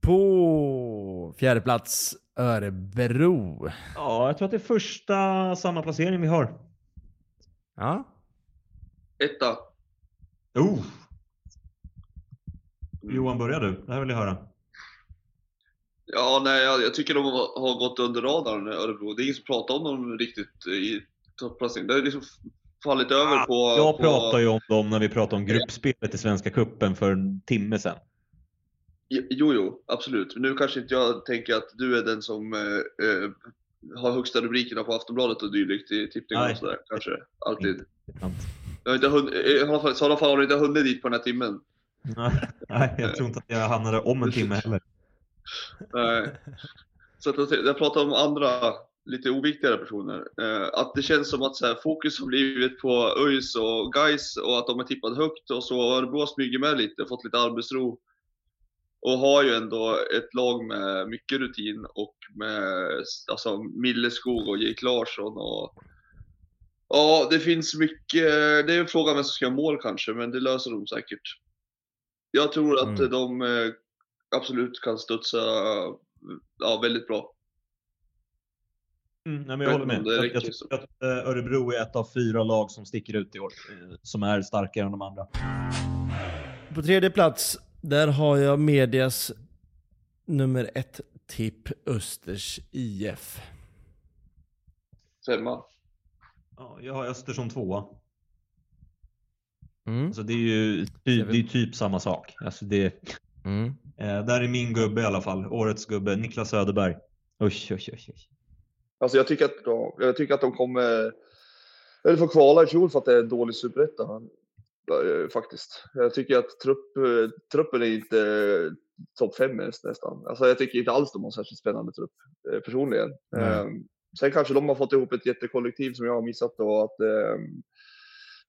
På fjärde plats Örebro. Ja, jag tror att det är första samma placering vi har. Ja. Etta. Oh. Johan, börja du. Det här vill jag höra. Ja, nej, jag, jag tycker de har, gått under radarn, Örebro. Det är ingen som pratar om dem riktigt i topplacering. Det har liksom fallit över Ah, på... Jag på... pratar ju om dem när vi pratade om gruppspelet i Svenska Cupen för en timme sedan. Jo, jo, absolut. Men nu kanske inte jag tänker att du är den som eh, eh, har högsta rubrikerna på Aftonbladet och dylikt i tippningar Nej. och sådär. Kanske. Alltid. Jag har inte hunnit, i alla fall, så i alla fall har du inte hunnit dit på den här timmen. Nej, jag tror inte att jag hamnade om en timme heller. Nej. Så att jag- pratar om andra, lite oviktigare personer. Eh, att det känns som att så här, fokus har blivit på ÖIS och Guys och att de har tippat högt och så har Örebro smugit med lite, fått lite arbetsro. Och har ju ändå ett lag med mycket rutin och med alltså, Milleskog och Jake Larsson och Ja, det finns mycket. Det är en fråga vem som ska göra mål kanske, men det löser de säkert. Jag tror att Mm. de eh, absolut kan studsa ja, väldigt bra. Mm, nej, men jag håller med. Jag, jag tycker att eh, Örebro är ett av fyra lag som sticker ut i år. eh, Som är starkare än de andra. På tredje plats, där har jag medias nummer ett tipp Östers IF. Femma. Ja, jag har Östersund tvåa. Mm. Alltså det är ju typ, det är typ samma sak. Alltså det, Mm. eh, där är min gubbe i alla fall. Årets gubbe, Niklas Söderberg. Usch, usch, usch. usch. Alltså jag tycker att de, jag tycker att de kommer, eller får kvala i fjol för att det är en dålig superetta. eh, Faktiskt. Jag tycker att trupp, eh, truppen är inte eh, topp fem ens nästan. Alltså jag tycker inte alls de har särskilt spännande trupp personligen. Eh, Sen kanske de har fått ihop ett jättekollektiv som jag har missat och att, eh,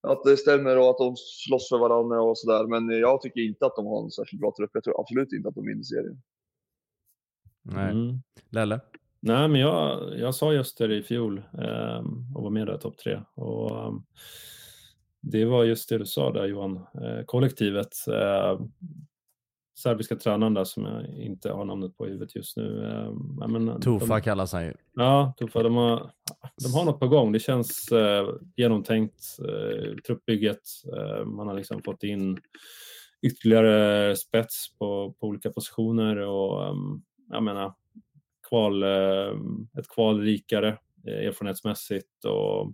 att det stämmer och att de slåss för varandra och sådär. Men jag tycker inte att de har en särskilt bra trupp. Jag tror absolut inte att de vinner serien. Nej. Mm. Lelle? Nej, men jag, jag sa just det i fjol ehm, och var med där i topp tre. Och, ehm, det var just det du sa där Johan, eh, kollektivet. Eh, serbiska tränaren där som jag inte har namnet på i huvudet just nu. Eh, men, Tofa de, kallas han ju. Ja, Tofa. De har, de har något på gång. Det känns eh, genomtänkt. Eh, truppbygget. Eh, man har liksom fått in ytterligare spets på, på olika positioner och um, jag menar kval, eh, ett kval rikare eh, erfarenhetsmässigt och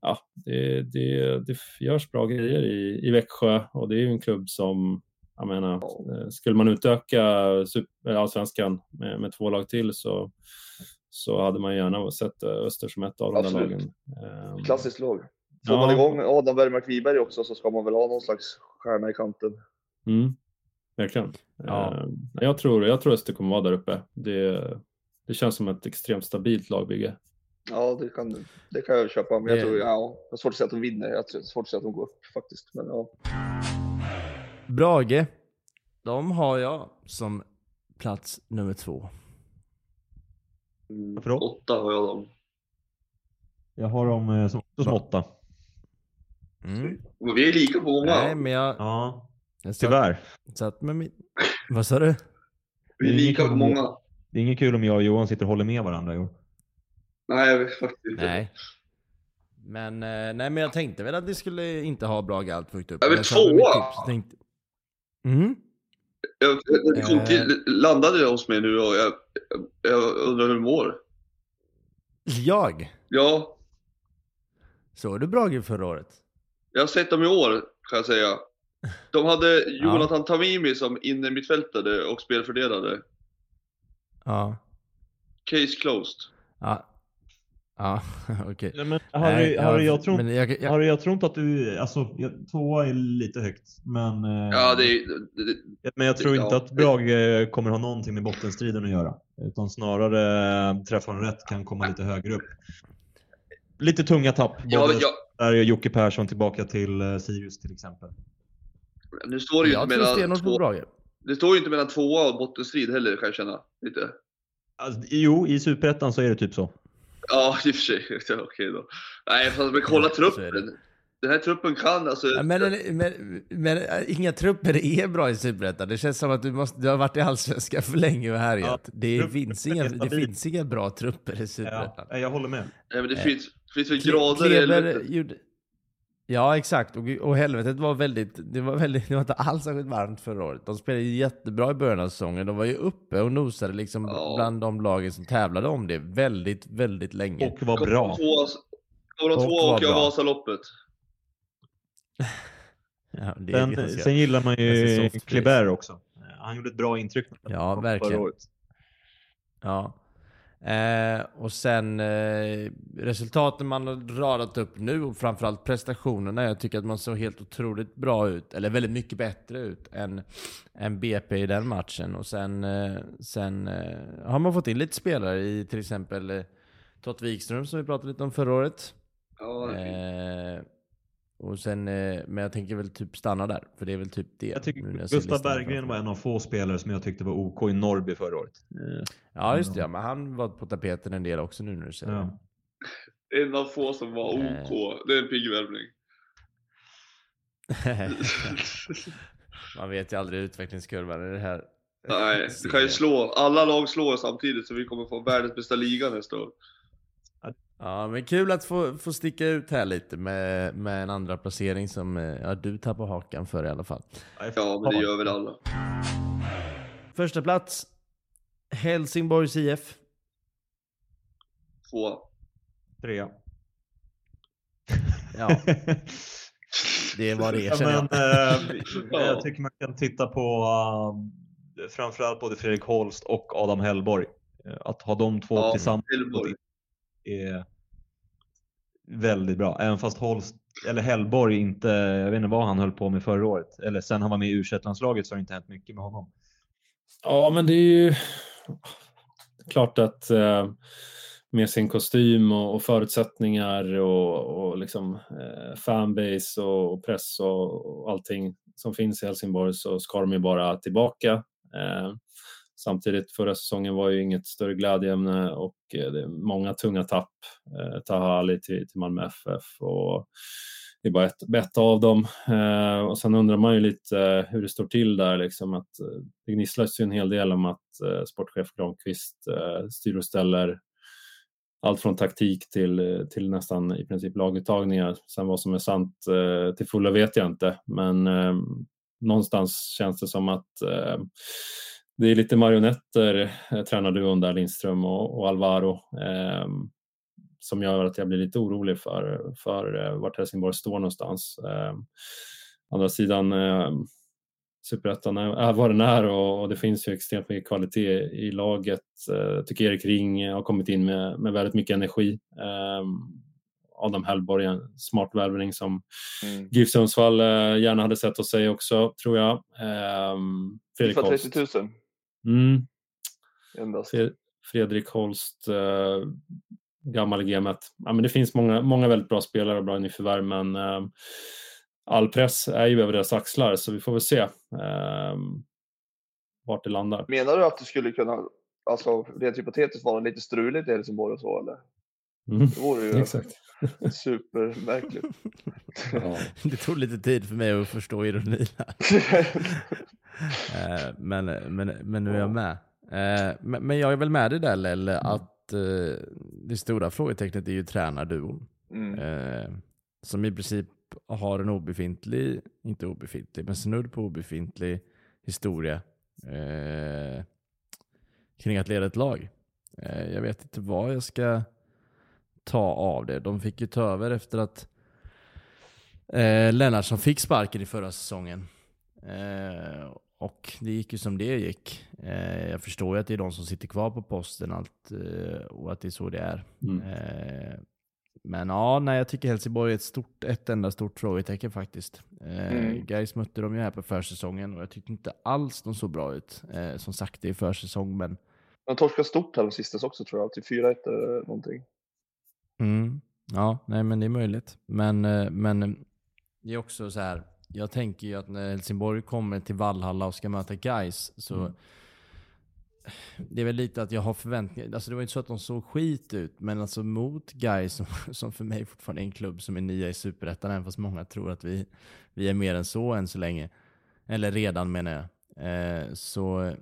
ja, det, det, det görs bra grejer i, i Växjö och det är ju en klubb som jag menar, eh, skulle man utöka super, allsvenskan med, med två lag till så, så hade man gärna sett eh, Öster som ett av de där lagen. Ehm, Klassiskt lag. Får Ja. man igång Adam Bergmark Wiberg också så ska man väl ha någon slags stjärna i kanten. Mm, verkligen. Ja. Eh, jag, tror, jag tror Öster kommer vara där uppe. Det, det känns som ett extremt stabilt lagbygge. Ja, det kan, det kan jag köpa. Men jag tror, ja, jag har svårt att säga att de vinner. Jag har svårt att säga att de går upp faktiskt. Men ja. Brage. De har jag som plats nummer två. Varför då? Åtta har jag dem. Jag har dem eh, som, som åtta. Mm. Men vi är lika på många. Nej, men jag, Ja, jag satt, tyvärr. satt med min... Vad sa du? vi är lika på många. Det är inget kul om jag och Johan sitter och håller med varandra i år. Nej, faktiskt inte. Nej. Men, eh, nej, men jag tänkte väl att vi skulle inte ha Brage allt för högt upp. Jag mitt tvåa! tänkte... Mm. Jag, jag, kom till, Eh. landade jag hos mig nu och jag, jag undrar hur du mår. Jag? Ja, Såg du Brage förra året? Jag har sett dem i år kan jag säga. De hade Jonathan Tamimi som innermittfältare och spelfördelare. Ja. Case closed. Ja. Ja, okej. Ja, men Harry, ja, Harry, jag, tror, men jag, jag, Harry, jag tror inte att du... Alltså, jag, tvåa är lite högt. Men, eh, Ja, det, det, det men jag tror ja, inte att det- Brage kommer ha någonting med bottenstriden att göra. Utan snarare, eh, träffar de rätt, kan komma lite högre upp. Lite tunga tapp. ja, Både där är Jocke Persson tillbaka till eh, Sirius till exempel. nu står det ju inte mellan två, Brage. Det står ju inte mellan tvåa och bottenstrid heller kan jag känna. Lite. Alltså, jo, i Superettan så är det typ så. Ja, i och för sig. Ja, Okej då. Nej, fast men kolla Ja, truppen. Den här truppen kan alltså... Ja, men, men, men inga trupper är bra i Superettan. Det känns som att du, måste, du har varit i Allsvenskan för länge och härjat. det, truppen finns inga, det finns inga bra trupper i Superettan. Ja, jag håller med. Nej, men det Eh, finns, finns väl grader Kleber gjorde... Ja, exakt. Och, och helvetet var väldigt... Det var, väldigt, det var inte alls särskilt varmt förra året. De spelade jättebra i början av säsongen. De var ju uppe och nosade liksom Ja. bland de lagen som tävlade om det väldigt, väldigt länge. Och var bra. Tvåa, kom de var åker jag. Vasaloppet. ja, det är Sen, ganska- sen gillar man ju. Kleber också. Han gjorde ett bra intryck. Ja, förra verkligen. året. Ja. Eh, och sen eh, resultaten man har radat upp nu och framförallt prestationerna. Jag tycker att man såg helt otroligt bra ut, eller väldigt mycket bättre ut än, än BP i den matchen. Och sen, eh, sen eh, har man fått in lite spelare i till exempel eh, Tott Wikström som vi pratade lite om förra året. Ja, det är fint. Eh, och sen, eh, men jag tänker väl typ stanna där, för det är väl typ det. Jag tycker nu jag Gustav Berggren var en av få spelare som jag tyckte var OK i Norrby förra året. Eh, Ja, just det. Ja, men han var på tapeten en del också nu när du säger det. Ja. En av få som var Eh. OK. Det är en pigg värvning. Man vet ju aldrig utvecklingskurvan i det här. Nej, du kan ju slå. Alla lag slår samtidigt så vi kommer få världens bästa liga nästa år. Ja, men kul att få, få sticka ut här lite med, med en andra placering som eh, ja, du tappar hakan för i alla fall. Ja, men det gör väl alla. Första plats Helsingborgs IF. Tvåa. Trea. Ja, det var det Ja, känner men, jag. eh, jag tycker man kan titta på uh, framförallt både Fredrik Holst och Adam Hellborg. Eh, Att ha de två Ja, tillsammans Hellborg är väldigt bra. Även fast Holst, eller Hellborg inte, jag vet inte vad han höll på med förra året. Eller sen han var med i u landslaget så har det inte hänt mycket med honom. Ja, men det är ju klart att eh, med sin kostym och, och förutsättningar och, och liksom, eh, fanbase och, och press och, och allting som finns i Helsingborg så ska de ju bara tillbaka. Eh, samtidigt, förra säsongen var ju inget större glädjeämne och eh, det är många tunga tapp. Eh, Taha Ali till, till Malmö FF och det är bara ett, ett av dem. Eh, och sen undrar man ju lite eh, hur det står till där. Liksom, att, eh, det gnisslas ju en hel del om att eh, sportchef Granqvist eh, styr och ställer allt från taktik till, eh, till nästan i princip laguttagningar. Sen vad som är sant eh, till fullo vet jag inte, men eh, någonstans känns det som att eh, det är lite marionetter, eh, tränarduon där, Lindström och, och Alvaro, eh, som gör att jag blir lite orolig för, för eh, vart Helsingborg står någonstans. Eh, andra sidan, eh, Superettan är, är vad den är och, och det finns ju extremt mycket kvalitet i laget. Eh, Jag tycker Erik Ring har kommit in med, med väldigt mycket energi. Eh, Adam Hellborg, en smart värvning som Mm. GIF Sundsvall eh, gärna hade sett hos sig också, tror jag. Eh, Fredrik För Holst. 30 000 Mm, endast. Fre- Fredrik Holst, eh, gammal gamet. Ja, men det finns många, många väldigt bra spelare och bra nyförvärv, men eh, all press är ju över deras axlar, så vi får väl se eh, vart det landar. Menar du att det skulle kunna, alltså rent hypotetiskt vara lite struligt i Helsingborg och så eller? Mm, Det vore ju exakt. supermärkligt. Ja. Det tog lite tid för mig att förstå ironin här. Eh, men, men, men nu är jag med. Eh, men, jag är väl med dig där Lelle, att eh, det stora frågetecknet är ju tränarduon. Mm. Som i princip har en obefintlig, inte obefintlig, men snudd på obefintlig historia eh, kring att leda ett lag. Eh, jag vet inte vad jag ska ta av det. De fick ju ta över efter att eh, Lennartsson fick sparken i förra säsongen. Eh, och det gick ju som det gick. Eh, jag förstår ju att det är de som sitter kvar på posten allt, eh, och att det är så det är. Mm. Eh, men ja, nej, jag tycker Helsingborg är ett, stort, ett enda stort frågetecken faktiskt. Eh, Mm. Gais mötte de ju här på försäsongen och jag tyckte inte alls de såg bra ut. Eh, som sagt, det är försäsong, men De torskade stort här de sistens också tror jag, till 4-1 eller någonting. Mm. Ja, nej men det är möjligt. Men, eh, men eh, det är också så här. Jag tänker ju att när Helsingborg kommer till Vallhalla och ska möta Gais så det är väl lite att jag har förväntningar. Alltså det var inte så att de såg skit ut, men alltså mot Gais som, som för mig fortfarande är en klubb som är nya i Superettan, även fast många tror att vi, vi är mer än så än så länge. Eller redan menar jag. Eh, så,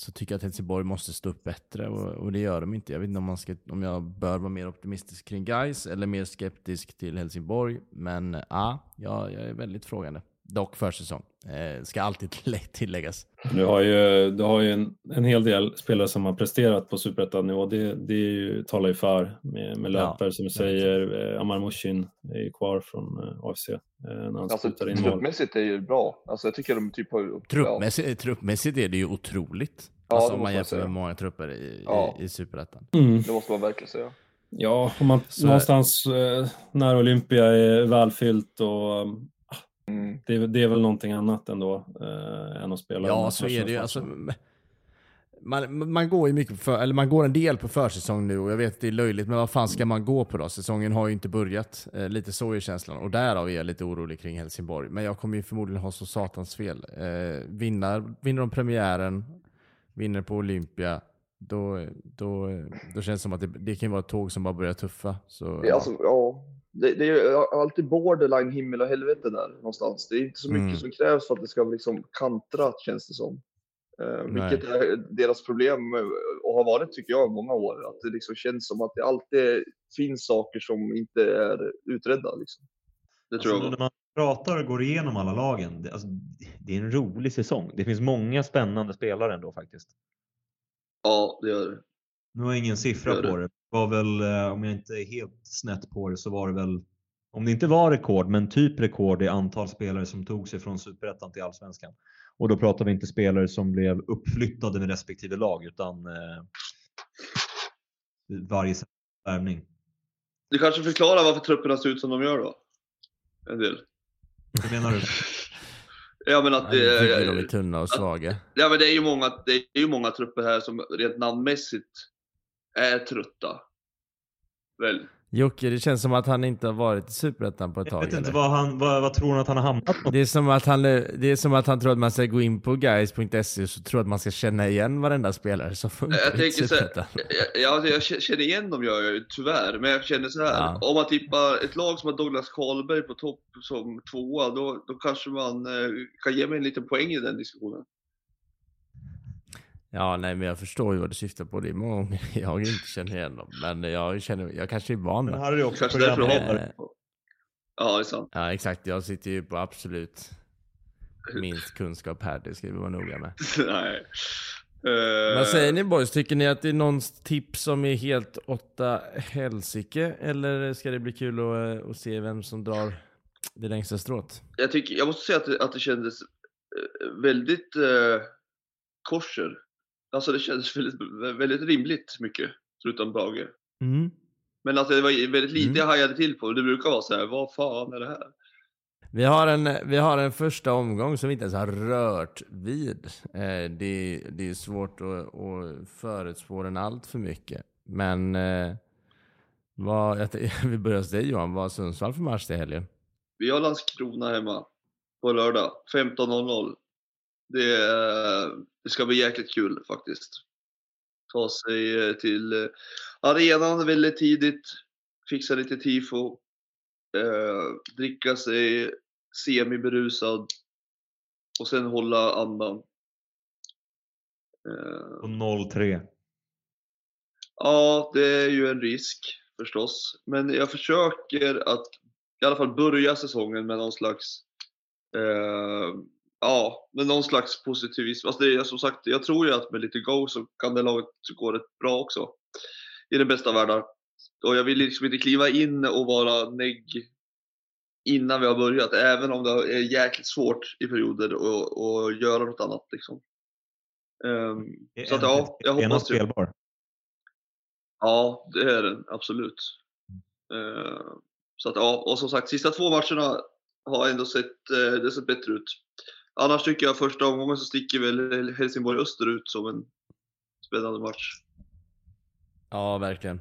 så tycker jag att Helsingborg måste stå upp bättre och, och det gör de inte. Jag vet inte om, man ska, om jag bör vara mer optimistisk kring Gais eller mer skeptisk till Helsingborg. Men ja, jag är väldigt frågande. Dock försäsong. Eh, ska alltid tilläggas. Du har ju, du har ju en, en hel del spelare som har presterat på superettan-nivå. Det, det är ju, talar ju för med, med Ja, löpare som du säger. Eh, Amar Mushin är ju kvar från eh, AFC eh, när han Alltså in mål. truppmässigt är ju bra. Alltså jag tycker de typ har... Truppmässigt, truppmässigt är det ju otroligt. Ja, alltså om man jämför med många trupper i, Ja. i, i Superettan. Mm. Ja, det måste man verkligen säga. Ja, om man Så- någonstans eh, när Olympia är välfyllt och Mm. det, är- det är väl någonting annat ändå eh, än att spela. Ja, så är det ju. Alltså, man, man går ju mycket för, eller man går en del på försäsong nu och jag vet att det är löjligt, men vad fan ska man gå på då? Säsongen har ju inte börjat. Eh, lite så är känslan och därav är jag lite orolig kring Helsingborg. Men jag kommer ju förmodligen ha så satans fel. Eh, vinner, vinner de premiären, vinner på Olympia, då, då, då känns det som att det, det kan vara ett tåg som bara börjar tuffa. Så, är alltså, ja, det, det är alltid borderline himmel och helvete där någonstans. Det är inte så mycket Mm. som krävs för att det ska liksom kantra känns det som. Eh, vilket är deras problem eh, och har varit tycker jag i många år. Att det liksom känns som att det alltid finns saker som inte är utredda. Liksom. Det tror Alltså, jag. när man pratar och går igenom alla lagen, det, alltså, det är en rolig säsong. Det finns många spännande spelare ändå faktiskt. Ja, det gör det. Nu har jag ingen siffra Gör det. på det. Det var väl, eh, om jag inte är helt snett på det, så var det väl, om det inte var rekord, men typ rekord i antal spelare som tog sig från Superettan till Allsvenskan. Och då pratar vi inte spelare som blev uppflyttade med respektive lag, utan eh, varje värvning. Du kanske förklarar varför trupperna ser ut som de gör då? En del. Hur menar du? Ja men att jag tycker de är det, tunna och svaga. ja, men det är ju många, det är ju många trupper här som rent namnmässigt är trötta. Väl? Jocke, det känns som att han inte har varit i Superettan på ett Jag tag. vet inte vad, han, vad, vad tror han att han har hamnat på? Det är, som att han, det är som att han tror att man ska gå in på guys.se och så tror att man ska känna igen varenda spelare som funkar Jag i tänker Superettan. Ja, alltså jag känner igen dem gör jag ju tyvärr, men jag känner så här. Ja. Om man tippar ett lag som har Douglas Karlberg på topp som tvåa, då, då kanske man eh, kan ge mig en liten poäng i den diskussionen. Ja, nej men jag förstår ju vad du syftar på. Det är många gånger jag inte känner igen dem. Men jag, känner, jag kanske är van Men med. här är det också Kanske därför du. Eh, Ja, det är sant. Ja, exakt. Jag sitter ju på absolut minst kunskap här. Det ska vi vara noga med. Nej. Eh, Vad säger ni boys? Tycker ni att det är någon tips som är helt åtta helsike? Eller ska det bli kul att, eh, att se vem som drar det längsta strået? Jag, tycker, jag måste säga att det, att det kändes eh, väldigt eh, korser. Alltså det kändes väldigt, väldigt rimligt mycket, förutom Brage. Mm. Men alltså det var väldigt lite Mm. jag hajade till på. Det brukar vara så här, vad fan är det här? Vi har, en, vi har en första omgång som vi inte ens har rört vid. Eh, det, det är svårt att, att förutspå den allt för mycket. Men eh, vad, vi börjar hos dig Johan. Vad har Sundsvall för match till helgen? Vi har Landskrona hemma på lördag 15.00. Det, eh, det ska bli jäkligt kul faktiskt. Ta sig eh, till eh, arenan väldigt tidigt, fixa lite tifo, eh, dricka sig semi-berusad och sen hålla andan. Eh, Och 0-3. Ja, det är ju en risk förstås. Men jag försöker att i alla fall börja säsongen med någon slags eh, Ja, med någon slags positivism. Alltså det är, som sagt, jag tror ju att med lite go så kan det laget gå rätt bra också. I den bästa av världar. och jag vill liksom inte kliva in och vara negg innan vi har börjat, även om det är jäkligt svårt i perioder och göra något annat liksom. Um, så att ja, jag hoppas det. spelbar? Ja, det är den absolut. Uh, så att ja, och som sagt, sista två matcherna har ändå sett, uh, det sett bättre ut. Annars tycker jag första omgången så sticker väl Helsingborg Öster ut som en spännande match. Ja, verkligen.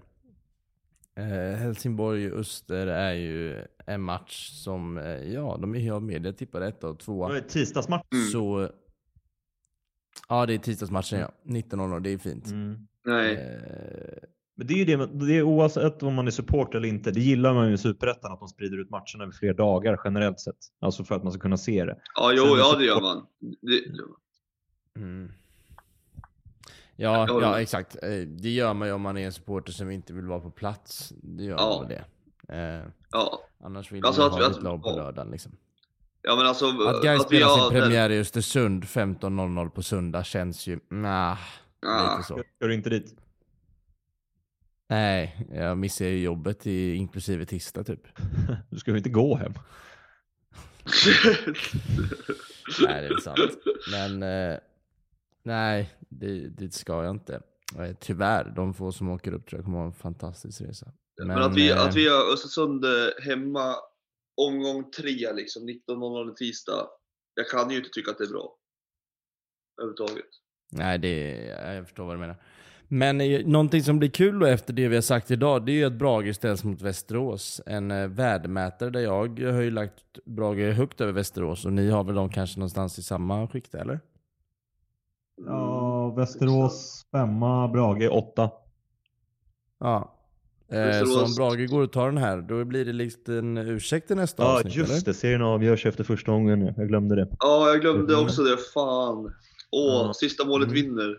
Eh, Helsingborg-Öster är ju en match som, eh, ja, de är av media tippade etta och tvåa. Det är tisdagsmatch. Mm. Så, ja det är tisdagsmatchen ja. 19.00, det är fint. Mm. Nej. Eh, Men det är ju det, det är oavsett om man är support eller inte. Det gillar man ju i Superettan att de sprider ut matcherna över fler dagar generellt sett. Alltså för att man ska kunna se det. Ja, jo, Sen- ja det gör man. Det, mm. Ja, ja exakt. Eh, Det gör man ju om man är en supporter som inte vill vara på plats. Det gör Ja. man det. Eh, ja. annars vill Alltså man ha ett lag på lördagen liksom. ja, men alltså Att Gais vi spelar sin har- premiär i Östersund 15.00 på söndag känns ju, nah, Ah. lite så. Ska du inte dit? Nej, jag missar ju jobbet i, inklusive tisdag typ. Du ska ju inte gå hem. Nej, det är sant. Men eh, nej, det, det ska jag inte. Eh, tyvärr, de få som åker upp tror jag kommer ha en fantastisk resa. Men, att, vi, eh, att vi har Östersund eh, hemma omgång tre, liksom 19.00 tisdag. Jag kan ju inte tycka att det är bra. Överhuvudtaget. Nej, det, jag förstår vad du menar. Men eh, någonting som blir kul då efter det vi har sagt idag, det är ju att Brage ställs mot Västerås. En eh, värdemätare där jag har ju lagt Brage högt över Västerås och ni har väl dem kanske någonstans i samma skikt eller? Ja, Västerås femma, Brage åtta. Ja. Eh, Västerås- så om Brage går och tar den här, då blir det liksom en ursäkt till nästa Ja, avsnitt just eller? det. Serien avgörs efter första gången. Jag glömde det. Ja, jag glömde också det. Fan. Åh, Ja. sista målet Mm. vinner.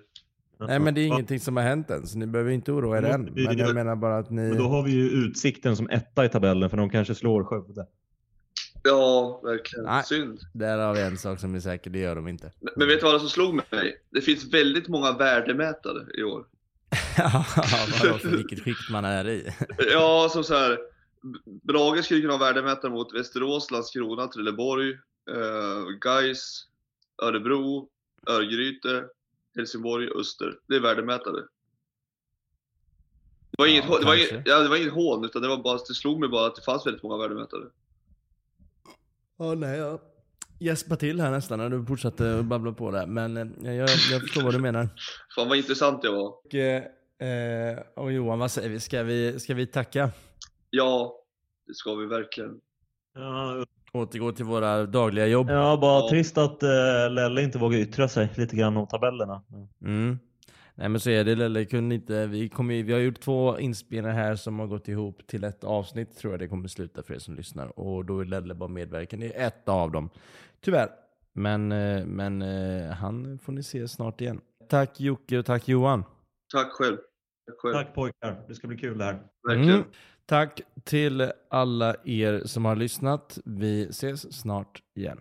Nej men det är ingenting som har hänt än, så ni behöver inte oroa er än. Men jag menar bara att ni... Men då har vi ju Utsikten som etta i tabellen för de kanske slår Skövde. Ja, verkligen. Nej. Synd. Där har vi en sak som är säker, det gör de inte. Men, men vet du vad det som slog mig? Det finns väldigt många värdemätare i år. Vadå för vilket skikt man är i? Ja, som så här. Brage skulle kunna ha värdemätare mot Västerås, Landskrona, Trelleborg, eh, Gais, Örebro, Örgryte, Helsingborg, Öster. Det är värdemätare. Det var, inget, Ja, hå- det, var inget, ja, det var inget hån, utan det, var bara, det slog mig bara att det fanns väldigt många värdemätare. Ja, nej, jag gäspar till här nästan när du fortsatte att babbla på där. Men eh, jag, jag förstår vad du menar. Fan vad intressant jag var. Och, eh, och Johan, vad säger vi? Ska vi, ska vi tacka? Ja, det ska vi verkligen. Ja, Återgå till våra dagliga jobb? ja bara Ja. trist att uh, Lelle inte vågar yttra sig lite grann om tabellerna. Mm. Nej men så är det, Lelle kunde inte, vi, kommer, ju- vi har gjort två inspelningar här som har gått ihop till ett avsnitt tror jag det kommer sluta för er som lyssnar. Och då är Lelle bara medverkande i ett av dem. Tyvärr. Men, eh, men eh, han får ni se snart igen. Tack Jocke och tack Johan. Tack själv. Tack själv. Tack pojkar, det ska bli kul det här. Verkligen. Mm. Tack till alla er som har lyssnat. Vi ses snart igen.